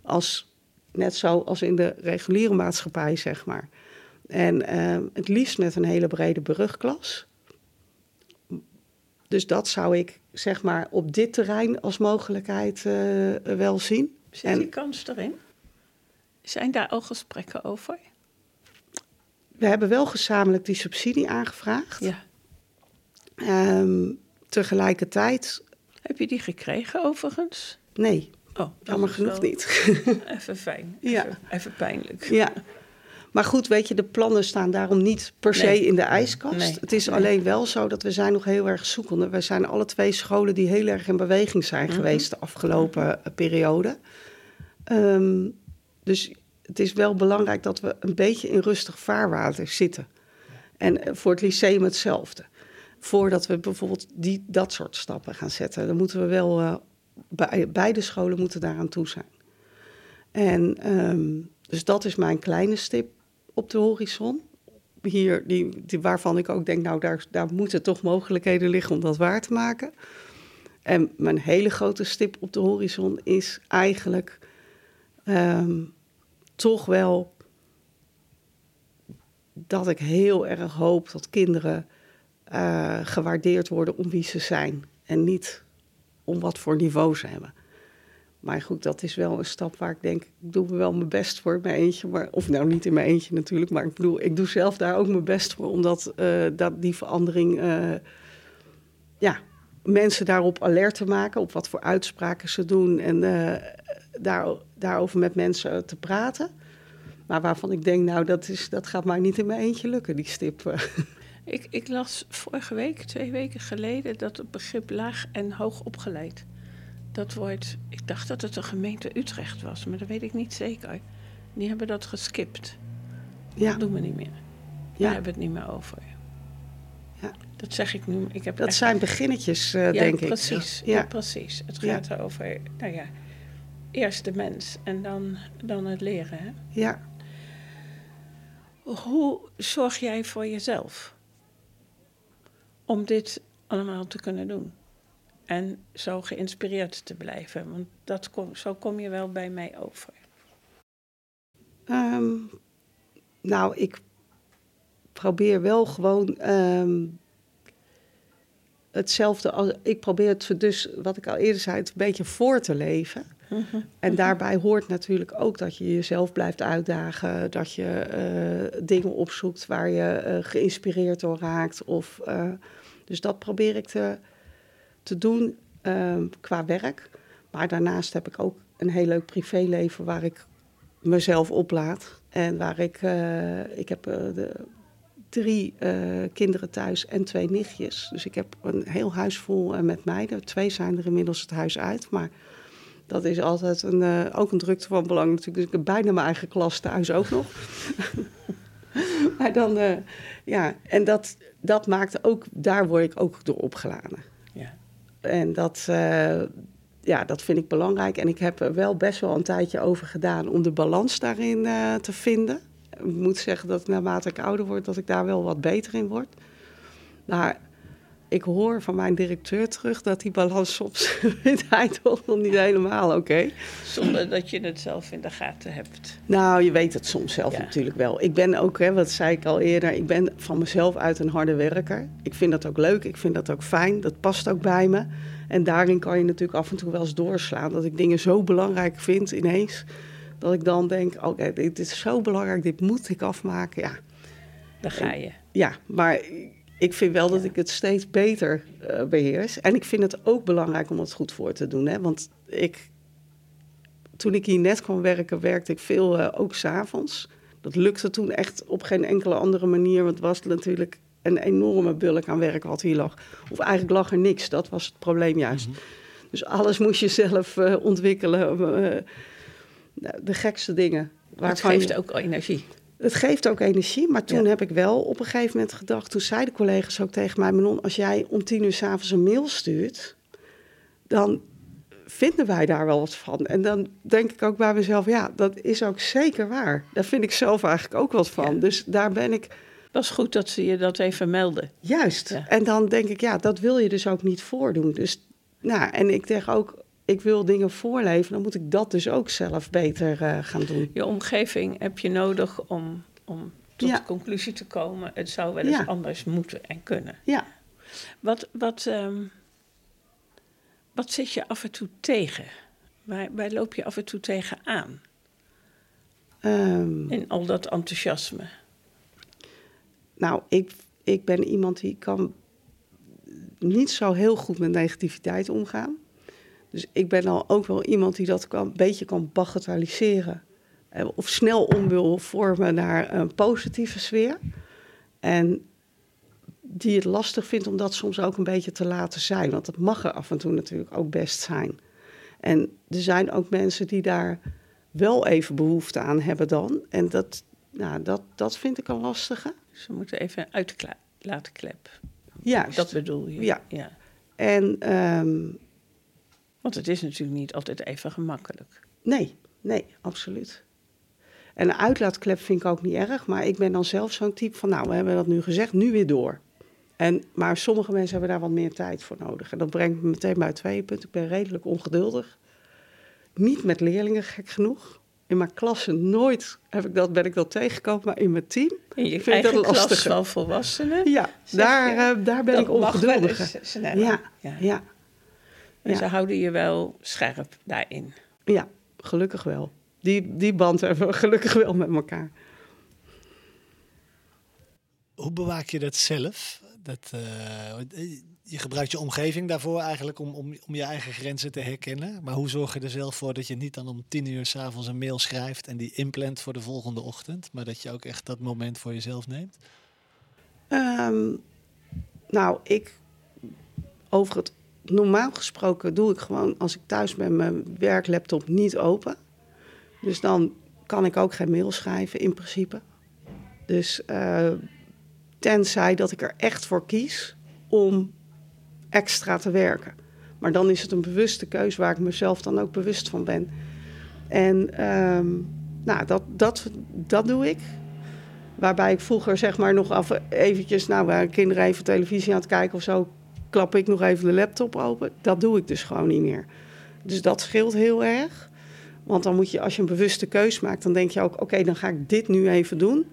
Als, net zo als in de reguliere maatschappij, zeg maar. En eh, het liefst met een hele brede brugklas. Dus dat zou ik, zeg maar, op dit terrein als mogelijkheid eh, wel zien. Zit En- die kans erin? Zijn daar al gesprekken over? We hebben wel gezamenlijk die subsidie aangevraagd. Ja. Ehm, tegelijkertijd, Heb je die gekregen overigens? nee, Oh, dat jammer genoeg niet. *laughs* Even fijn. *laughs* Ja. Even, even pijnlijk. ja. Maar goed, weet je, de plannen staan daarom niet per se in de ijskast. Nee. Het is Nee. alleen wel zo dat we zijn nog heel erg zoekende. Wij zijn alle twee scholen die heel erg in beweging zijn Mhm. geweest de afgelopen eh, periode. Ehm, dus het is wel belangrijk dat we een beetje in rustig vaarwater zitten. En eh, voor het lyceum hetzelfde. Voordat we bijvoorbeeld die, dat soort stappen gaan zetten, dan moeten we wel, eh, bij, beide scholen moeten daaraan toe zijn. En ehm, dus dat is mijn kleine stip op de horizon. Hier, die, waarvan ik ook denk, nou, daar, daar moeten toch mogelijkheden liggen om dat waar te maken. En mijn hele grote stip op de horizon is eigenlijk ehm, toch wel dat ik heel erg hoop dat kinderen eh, gewaardeerd worden om wie ze zijn. En niet om wat voor niveau ze hebben. Maar goed, dat is wel een stap waar ik denk, ik doe wel mijn best voor in mijn eentje. Maar, of nou niet in mijn eentje natuurlijk, maar ik bedoel, ik doe zelf daar ook mijn best voor. Omdat eh, dat, die verandering, eh, ja, mensen daarop alert te maken. Op wat voor uitspraken ze doen. En daar, daarover met mensen te praten. Maar waarvan ik denk, nou, dat, is, dat gaat maar niet in mijn eentje lukken, die stip. *laughs* Ik, ik las vorige week, twee weken geleden, dat het begrip laag en hoog opgeleid. Dat wordt, ik dacht dat het de gemeente Utrecht was, maar dat weet ik niet zeker. Die hebben dat geskipt. Ja, Dat doen we niet meer. Ja. Daar hebben we het niet meer over. Ja. Dat zeg ik nu. Ik heb dat echt- zijn beginnetjes, eh, ja, denk ik. precies. Ja. Ja. precies. Het gaat over, nou ja, eerst de mens en dan, dan het leren. Hè? Ja. Hoe zorg jij voor jezelf om dit allemaal te kunnen doen? En zo geïnspireerd te blijven, want dat kom, zo kom je wel bij mij over. Ehm, nou, ik probeer wel gewoon ehm, hetzelfde. Als, ik probeer het dus, wat ik al eerder zei, het een beetje voor te leven. En daarbij hoort natuurlijk ook dat je jezelf blijft uitdagen. Dat je eh, dingen opzoekt waar je eh, geïnspireerd door raakt. Of, eh, dus dat probeer ik te, te doen ehm, qua werk. Maar daarnaast heb ik ook een heel leuk privéleven waar ik mezelf oplaad. En waar ik, ik heb de, drie kinderen thuis en twee nichtjes. Dus ik heb een heel huis vol met meiden. Twee zijn er inmiddels het huis uit, maar dat is altijd een, eh, ook een drukte van belang natuurlijk. Dus ik heb bijna mijn eigen klas thuis ook nog. *laughs* maar dan, eh, ja, en dat, dat maakt ook, daar word ik ook door opgeladen. Ja. En dat, eh, ja, dat vind ik belangrijk. En ik heb er wel best wel een tijdje over gedaan om de balans daarin te vinden. Ik moet zeggen dat naarmate ik ouder word, dat ik daar wel wat beter in word. Maar ik hoor van mijn directeur terug dat die balans soms *laughs* toch nog niet helemaal oké. Zonder dat je het zelf in de gaten hebt. Nou, je weet het soms zelf Ja. natuurlijk wel. Ik ben ook, hè, wat zei ik al eerder, ik ben van mezelf uit een harde werker. Ik vind dat ook leuk, ik vind dat ook fijn, dat past ook bij me. En daarin kan je natuurlijk af en toe wel eens doorslaan. Dat ik dingen zo belangrijk vind ineens, dat ik dan denk, oké, dit is zo belangrijk, dit moet ik afmaken. Ja, Daar ga je. ja maar ik vind wel dat ik het steeds beter eh, beheers. En ik vind het ook belangrijk om het goed voor te doen. Hè? Want ik, toen ik hier net kwam werken, werkte ik veel eh, ook s'avonds. Dat lukte toen echt op geen enkele andere manier. Want het was natuurlijk een enorme bulk aan werk wat hier lag. Of eigenlijk lag er niks. Dat was het probleem juist. Dus alles moest je zelf eh, ontwikkelen. de gekste dingen. Het geeft je- ook energie. Het geeft ook energie, maar toen Ja. heb ik wel op een gegeven moment gedacht... toen zeiden collega's ook tegen mij... Manon, als jij om tien uur s'avonds een mail stuurt... dan vinden wij daar wel wat van? En dan denk ik ook bij mezelf, ja, dat is ook zeker waar. Daar vind ik zelf eigenlijk ook wat van. Dus daar ben ik... Dat is goed dat ze je dat even melden. Juist. Ja. En dan denk ik, ja, dat wil je dus ook niet voordoen. Dus, nou, en ik zeg ook, ik wil dingen voorleven, dan moet ik dat dus ook zelf beter eh, gaan doen. Je omgeving heb je nodig om, om tot Ja. de conclusie te komen. Het zou wel eens Ja. anders moeten en kunnen. Ja. Wat, wat, ehm, wat zit je af en toe tegen? Waar, waar loop je af en toe tegen aan Ehm, in al dat enthousiasme? nou, ik, ik ben iemand die kan niet zo heel goed met negativiteit omgaan. Dus ik ben al ook wel iemand die dat kan, een beetje kan bagatelliseren. Eh, Of snel om wil vormen naar een positieve sfeer. En die het lastig vindt om dat soms ook een beetje te laten zijn. Want dat mag er af en toe natuurlijk ook best zijn. En er zijn ook mensen die daar wel even behoefte aan hebben dan. En dat, nou, dat, dat vind ik een lastige. Ze moeten even uit laten klep. Juist. Dat bedoel je? Ja. ja. En ehm, Want het is natuurlijk niet altijd even gemakkelijk. nee, nee, absoluut. En een uitlaatklep vind ik ook niet erg. Maar ik ben dan zelf zo'n type van, nou, we hebben dat nu gezegd, nu weer door. En, maar sommige mensen hebben daar wat meer tijd voor nodig. En dat brengt me meteen bij het tweede punt. Ik ben redelijk ongeduldig. Niet met leerlingen, gek genoeg. In mijn klasse nooit heb ik dat, ben ik dat tegengekomen, maar in mijn team In je vind ik dat klas lastiger. van volwassenen? Ja, daar, je, eh, daar ben ik ongeduldig. sneller. Ja, Ja. ja, En Ja. ze houden je wel scherp daarin. ja, gelukkig wel. Die, die band hebben we gelukkig wel met elkaar. Hoe bewaak je dat zelf? Dat, eh, je gebruikt je omgeving daarvoor eigenlijk om, om, om je eigen grenzen te herkennen. Maar hoe zorg je er zelf voor dat je niet dan om tien uur s'avonds een mail schrijft en die inplant voor de volgende ochtend, maar dat je ook echt dat moment voor jezelf neemt? Ehm, nou, ik over het normaal gesproken doe ik gewoon als ik thuis ben mijn werklaptop niet open. Dus dan kan ik ook geen mail schrijven in principe. Dus eh, tenzij dat ik er echt voor kies om extra te werken. Maar dan is het een bewuste keuze waar ik mezelf dan ook bewust van ben. En ehm, nou, dat, dat, dat doe ik. Waarbij ik vroeger zeg maar nog af, eventjes, nou, waren kinderen even televisie aan het kijken of zo, klap ik nog even de laptop open. Dat doe ik dus gewoon niet meer. Dus dat scheelt heel erg. Want dan moet je, als je een bewuste keus maakt, dan denk je ook, oké, dan ga ik dit nu even doen.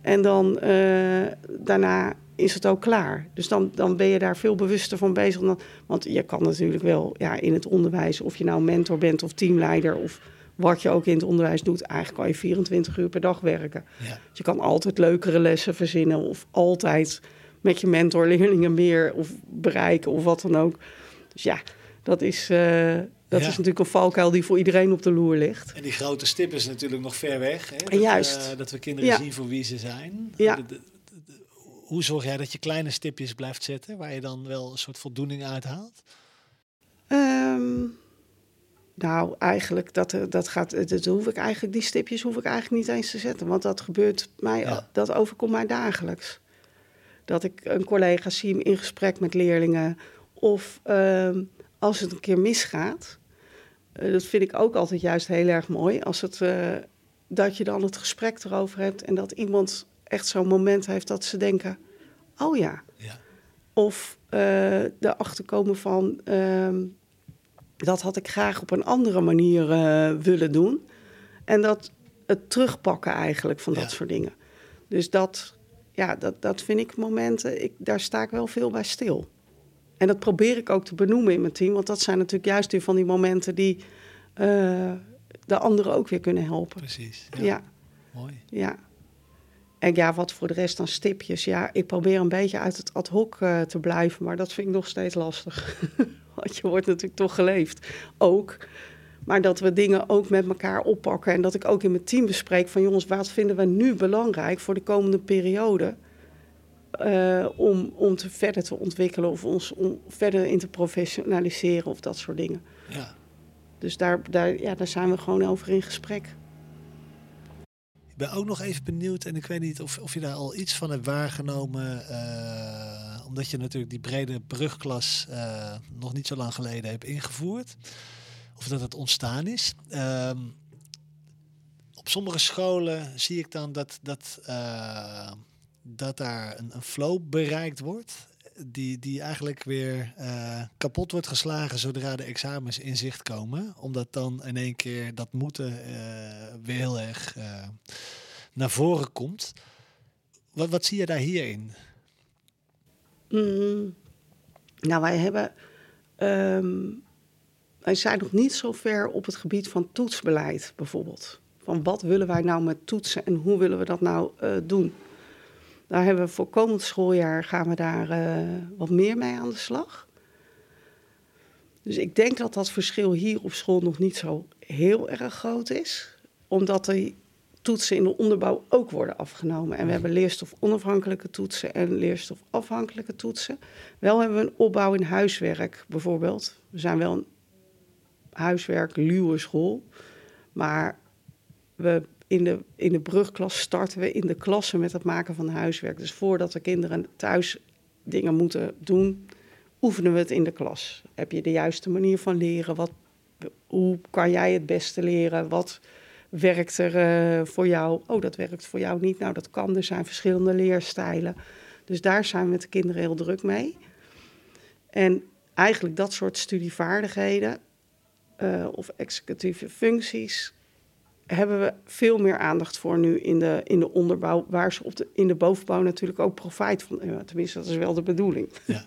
En dan eh, daarna is het ook klaar. Dus dan, dan ben je daar veel bewuster van bezig. Dan, want je kan natuurlijk wel ja, in het onderwijs, of je nou mentor bent of teamleider of wat je ook in het onderwijs doet, eigenlijk kan je 24 uur per dag werken. Ja. Dus je kan altijd leukere lessen verzinnen of altijd met je mentor leerlingen meer of bereiken of wat dan ook. Dus ja, dat is, eh, dat Ja. is natuurlijk een valkuil die voor iedereen op de loer ligt. En die grote stip is natuurlijk nog ver weg. Hè? Dat, Juist. eh, dat we kinderen Ja. zien voor wie ze zijn. Ja. De- de- de- de- hoe zorg jij dat je kleine stipjes blijft zetten, waar je dan wel een soort voldoening uit haalt? Ehm, nou, eigenlijk, dat, eh, dat gaat, dat hoef ik eigenlijk, die stipjes hoef ik eigenlijk niet eens te zetten. Want dat gebeurt mij, Ja. dat overkomt mij dagelijks. Dat ik een collega zie in gesprek met leerlingen. Of ehm, als het een keer misgaat. eh, dat vind ik ook altijd juist heel erg mooi. Als het, eh, dat je dan het gesprek erover hebt. En dat iemand echt zo'n moment heeft dat ze denken, oh ja. Ja. Of eh erachter komen van, ehm, dat had ik graag op een andere manier willen doen. En dat het terugpakken eigenlijk van dat soort dingen. Dus dat, ja, dat, dat vind ik momenten, ik, daar sta ik wel veel bij stil. En dat probeer ik ook te benoemen in mijn team. Want dat zijn natuurlijk juist weer van die momenten die eh, de anderen ook weer kunnen helpen. Precies. Ja, Mooi. ja. En ja, wat voor de rest dan stipjes. Ja, ik probeer een beetje uit het ad hoc eh, te blijven, maar dat vind ik nog steeds lastig. *laughs* Want je wordt natuurlijk toch geleefd. Ook. Maar dat we dingen ook met elkaar oppakken. En dat ik ook in mijn team bespreek van jongens, wat vinden we nu belangrijk voor de komende periode? eh, om, om te verder te ontwikkelen of ons om verder in te professionaliseren of dat soort dingen. Ja. Dus daar, daar, ja, daar zijn we gewoon over in gesprek. Ik ben ook nog even benieuwd, en ik weet niet of, of je daar al iets van hebt waargenomen, eh, omdat je natuurlijk die brede brugklas eh, nog niet zo lang geleden hebt ingevoerd. Of dat het ontstaan is. Ehm, op sommige scholen zie ik dan dat, dat, eh, dat daar een, een flow bereikt wordt. Die, die eigenlijk weer eh, kapot wordt geslagen zodra de examens in zicht komen. Omdat dan in één keer dat moeten eh, weer heel erg naar voren komt. Wat, wat zie je daar hierin? Mm, nou, wij hebben. ehm, wij zijn nog niet zo ver op het gebied van toetsbeleid, bijvoorbeeld. Van wat willen wij nou met toetsen en hoe willen we dat nou eh, doen? Daar hebben we voor komend schooljaar gaan we daar eh, wat meer mee aan de slag. Dus ik denk dat dat verschil hier op school nog niet zo heel erg groot is. Omdat die toetsen in de onderbouw ook worden afgenomen. En we hebben leerstof onafhankelijke toetsen en leerstof afhankelijke toetsen. Wel hebben we een opbouw in huiswerk bijvoorbeeld. We zijn wel een huiswerk luwe school. Maar we in de, in de brugklas starten we in de klassen met het maken van huiswerk. Dus voordat de kinderen thuis dingen moeten doen, oefenen we het in de klas. Heb je de juiste manier van leren? Wat, hoe kan jij het beste leren? Wat werkt er eh, voor jou? Oh, dat werkt voor jou niet. Nou, dat kan. Er zijn verschillende leerstijlen. Dus daar zijn we met de kinderen heel druk mee. En eigenlijk dat soort studievaardigheden uh, of executieve functies hebben we veel meer aandacht voor nu in de, in de onderbouw, waar ze op de, in de bovenbouw natuurlijk ook profijt van hebben. Tenminste, dat is wel de bedoeling. Ja.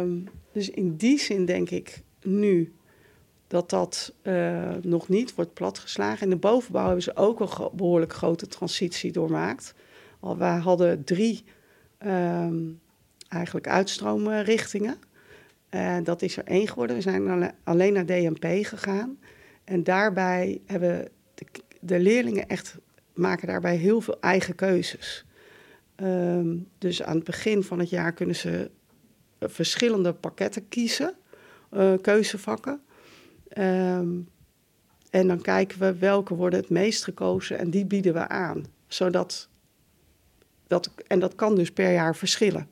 um, *laughs* dus in die zin denk ik nu dat dat uh, nog niet wordt platgeslagen. In de bovenbouw hebben ze ook een behoorlijk grote transitie doormaakt. Al, we hadden drie um, eigenlijk uitstroomrichtingen. Uh, dat is er één geworden. We zijn alleen naar DMP gegaan. En daarbij hebben de, de, leerlingen echt maken daarbij heel veel eigen keuzes. Um, dus aan het begin van het jaar kunnen ze verschillende pakketten kiezen, uh, keuzevakken. Um, en dan kijken we welke worden het meest gekozen en die bieden we aan. Zodat dat, en dat kan dus per jaar verschillen.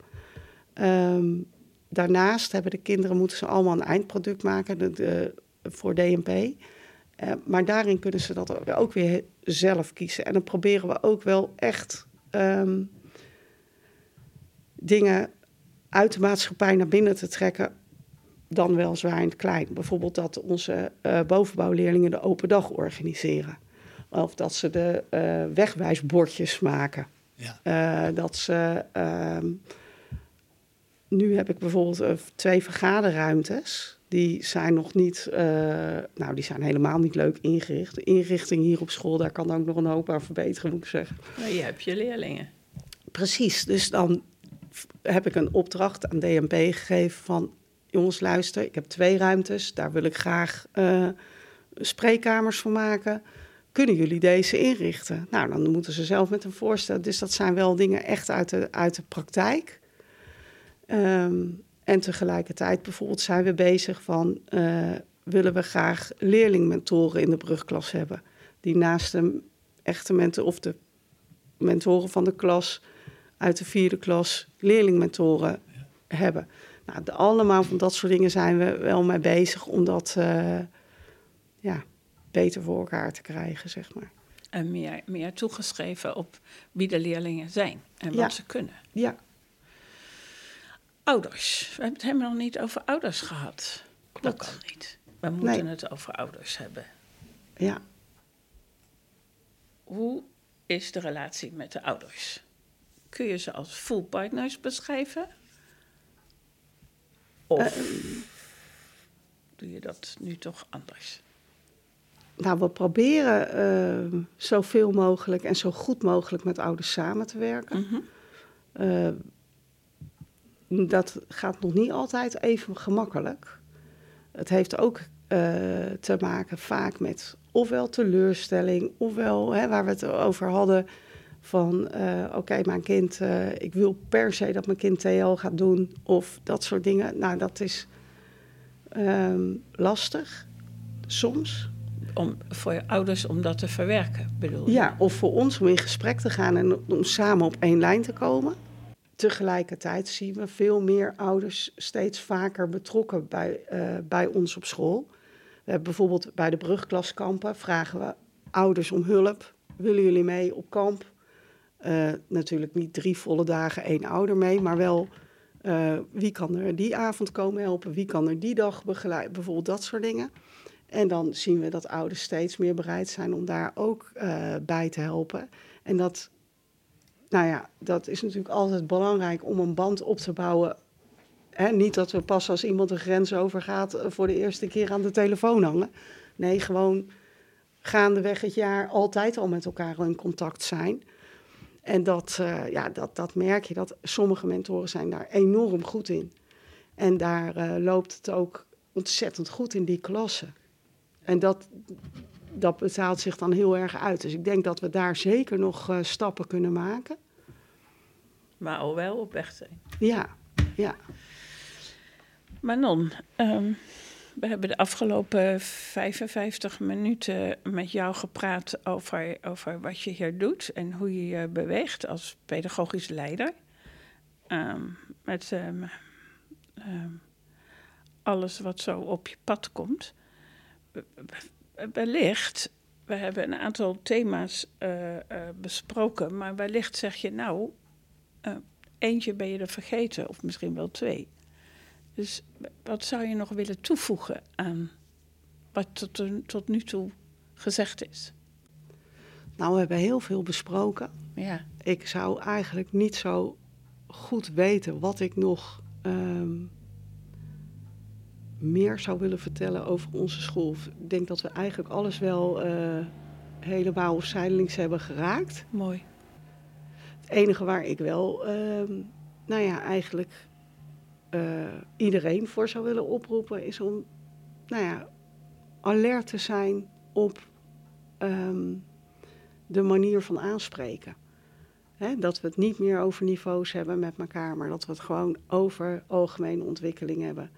Um, daarnaast hebben de kinderen, moeten ze allemaal een eindproduct maken de, de, voor DNP. Uh, maar daarin kunnen ze dat ook weer zelf kiezen. En dan proberen we ook wel echt um, dingen uit de maatschappij naar binnen te trekken. Dan wel zwaar in het klein. Bijvoorbeeld dat onze uh, bovenbouwleerlingen de open dag organiseren. Of dat ze de uh, wegwijsbordjes maken. Ja. dat ze. Nu heb ik bijvoorbeeld twee vergaderruimtes die zijn nog niet, uh, nou, die zijn helemaal niet leuk ingericht. De inrichting hier op school, daar kan ook nog een hoop aan verbeteren, moet ik zeggen. Maar je hebt je leerlingen. Precies, dus dan heb ik een opdracht aan DNP gegeven van... jongens, luister, ik heb twee ruimtes, daar wil ik graag uh, spreekkamers voor maken. Kunnen jullie deze inrichten? Nou, dan moeten ze zelf met een voorstel. Dus dat zijn wel dingen echt uit de, uit de praktijk. Um, en tegelijkertijd bijvoorbeeld zijn we bezig van... Uh, willen we graag leerlingmentoren in de brugklas hebben... die naast de echte mentoren of de mentoren van de klas... uit de vierde klas leerlingmentoren ja. hebben. Nou, de, allemaal van dat soort dingen zijn we wel mee bezig... om dat uh, ja, beter voor elkaar te krijgen, zeg maar. En meer, meer toegeschreven op wie de leerlingen zijn en wat ja. ze kunnen. Ja, Ouders. We hebben het helemaal nog niet over ouders gehad. Klopt. Dat kan niet. We moeten nee. het over ouders hebben. Ja. Hoe is de relatie met de ouders? Kun je ze als full partners beschrijven? Of uh, doe je dat nu toch anders? Nou, we proberen uh, zoveel mogelijk en zo goed mogelijk met ouders samen te werken. Mm -hmm. uh, dat gaat nog niet altijd even gemakkelijk. Het heeft ook uh, te maken vaak met ofwel teleurstelling, ofwel hè, waar we het over hadden van uh, oké, okay, mijn kind, uh, ik wil per se dat mijn kind TL gaat doen of dat soort dingen. Nou, dat is um, lastig soms. Om, voor je ouders om dat te verwerken, bedoel je? Ja, of voor ons om in gesprek te gaan en om samen op één lijn te komen. Tegelijkertijd zien we veel meer ouders steeds vaker betrokken bij, uh, bij ons op school. We hebben bijvoorbeeld bij de brugklaskampen vragen we ouders om hulp. Willen jullie mee op kamp? Uh, natuurlijk niet drie volle dagen één ouder mee, maar wel uh, wie kan er die avond komen helpen, wie kan er die dag begeleiden, bijvoorbeeld dat soort dingen. En dan zien we dat ouders steeds meer bereid zijn om daar ook bij te helpen. En dat, nou ja, dat is natuurlijk altijd belangrijk om een band op te bouwen. Niet dat we pas als iemand de grens overgaat voor de eerste keer aan de telefoon hangen. Nee, gewoon gaandeweg het jaar altijd al met elkaar in contact zijn. En dat, uh, ja, dat, dat merk je, dat sommige mentoren zijn daar enorm goed in. En daar uh, loopt het ook ontzettend goed in die klassen. En dat, dat betaalt zich dan heel erg uit. Dus ik denk dat we daar zeker nog uh, stappen kunnen maken. Maar al wel op weg zijn. Ja, ja. Manon, um, we hebben de afgelopen 55 minuten met jou gepraat over, over wat je hier doet en hoe je je beweegt als pedagogisch leider. Um, met um, um, alles wat zo op je pad komt. Wellicht, we hebben een aantal thema's uh, uh, besproken, maar wellicht zeg je nou, uh, eentje ben je er vergeten, of misschien wel twee. Dus wat zou je nog willen toevoegen aan wat tot, tot nu toe gezegd is? Nou, we hebben heel veel besproken. Ja. Ik zou eigenlijk niet zo goed weten wat ik nog um, meer zou willen vertellen over onze school. Ik denk dat we eigenlijk alles wel uh, helemaal of zijdelings hebben geraakt. Mooi. Het enige waar ik wel, uh, nou ja, eigenlijk uh, iedereen voor zou willen oproepen, is om, nou ja, alert te zijn op um, de manier van aanspreken. He, dat we het niet meer over niveaus hebben met elkaar, maar dat we het gewoon over algemene ontwikkeling hebben.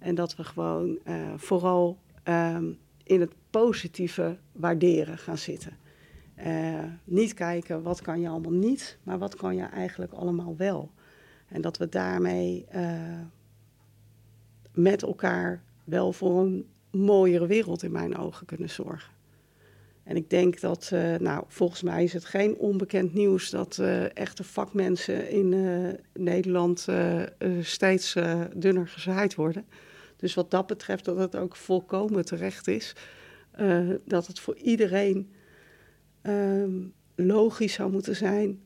En dat we gewoon uh, vooral um, in het positieve waarderen gaan zitten. Uh, niet kijken wat kan je allemaal niet, maar wat kan je eigenlijk allemaal wel. En dat we daarmee uh, met elkaar wel voor een mooiere wereld in mijn ogen kunnen zorgen. En ik denk dat, nou, volgens mij is het geen onbekend nieuws dat echte vakmensen in Nederland steeds dunner gezaaid worden. Dus wat dat betreft dat het ook volkomen terecht is dat het voor iedereen um, logisch zou moeten zijn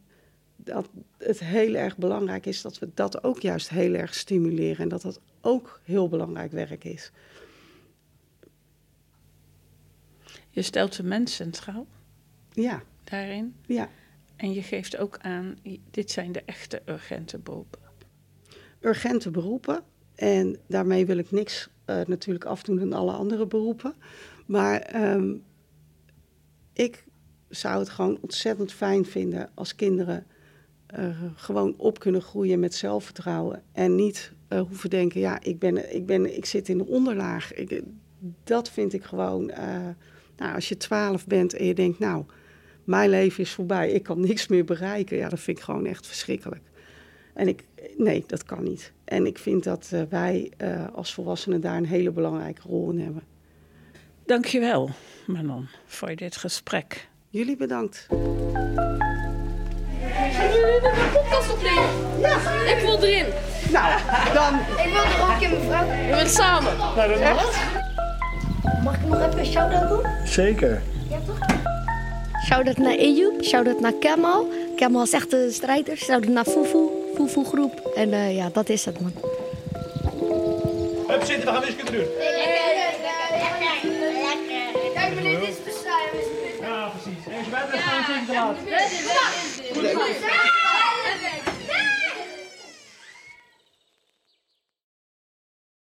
dat het heel erg belangrijk is dat we dat ook juist heel erg stimuleren en dat dat ook heel belangrijk werk is. Je stelt de mens centraal. Ja. Daarin. Ja. En je geeft ook aan, dit zijn de echte urgente beroepen. Urgente beroepen. En daarmee wil ik niks uh, natuurlijk afdoen aan alle andere beroepen. Maar um, ik zou het gewoon ontzettend fijn vinden als kinderen uh, gewoon op kunnen groeien met zelfvertrouwen. En niet uh, hoeven denken, ja, ik, ben, ik, ben, ik zit in de onderlaag. Ik, dat vind ik gewoon, nou, als je twaalf bent en je denkt, nou, mijn leven is voorbij, ik kan niks meer bereiken. Ja, dat vind ik gewoon echt verschrikkelijk. En ik, nee, dat kan niet. En ik vind dat wij als volwassenen daar een hele belangrijke rol in hebben. Dankjewel, Manon, voor dit gesprek. Jullie bedankt. Gaan jullie de podcast opnemen? Ja. Ik wil erin. Nou, dan... Ik wil er ook in, mevrouw. We willen samen. Nou, dat Echt? Mag ik nog even een shout-out doen? Zeker. Ja, toch? Shout-out naar Ejoep, shout-out naar Kemal. Kemal is echt een strijder. Shout-out naar Fufu, Fufu groep. En uh, ja, dat is het, man. Hup, zitten, we gaan wiskunde doen. Kijk, meneer, dit is de Ja, precies. En als je bij bent, gaan we te laat.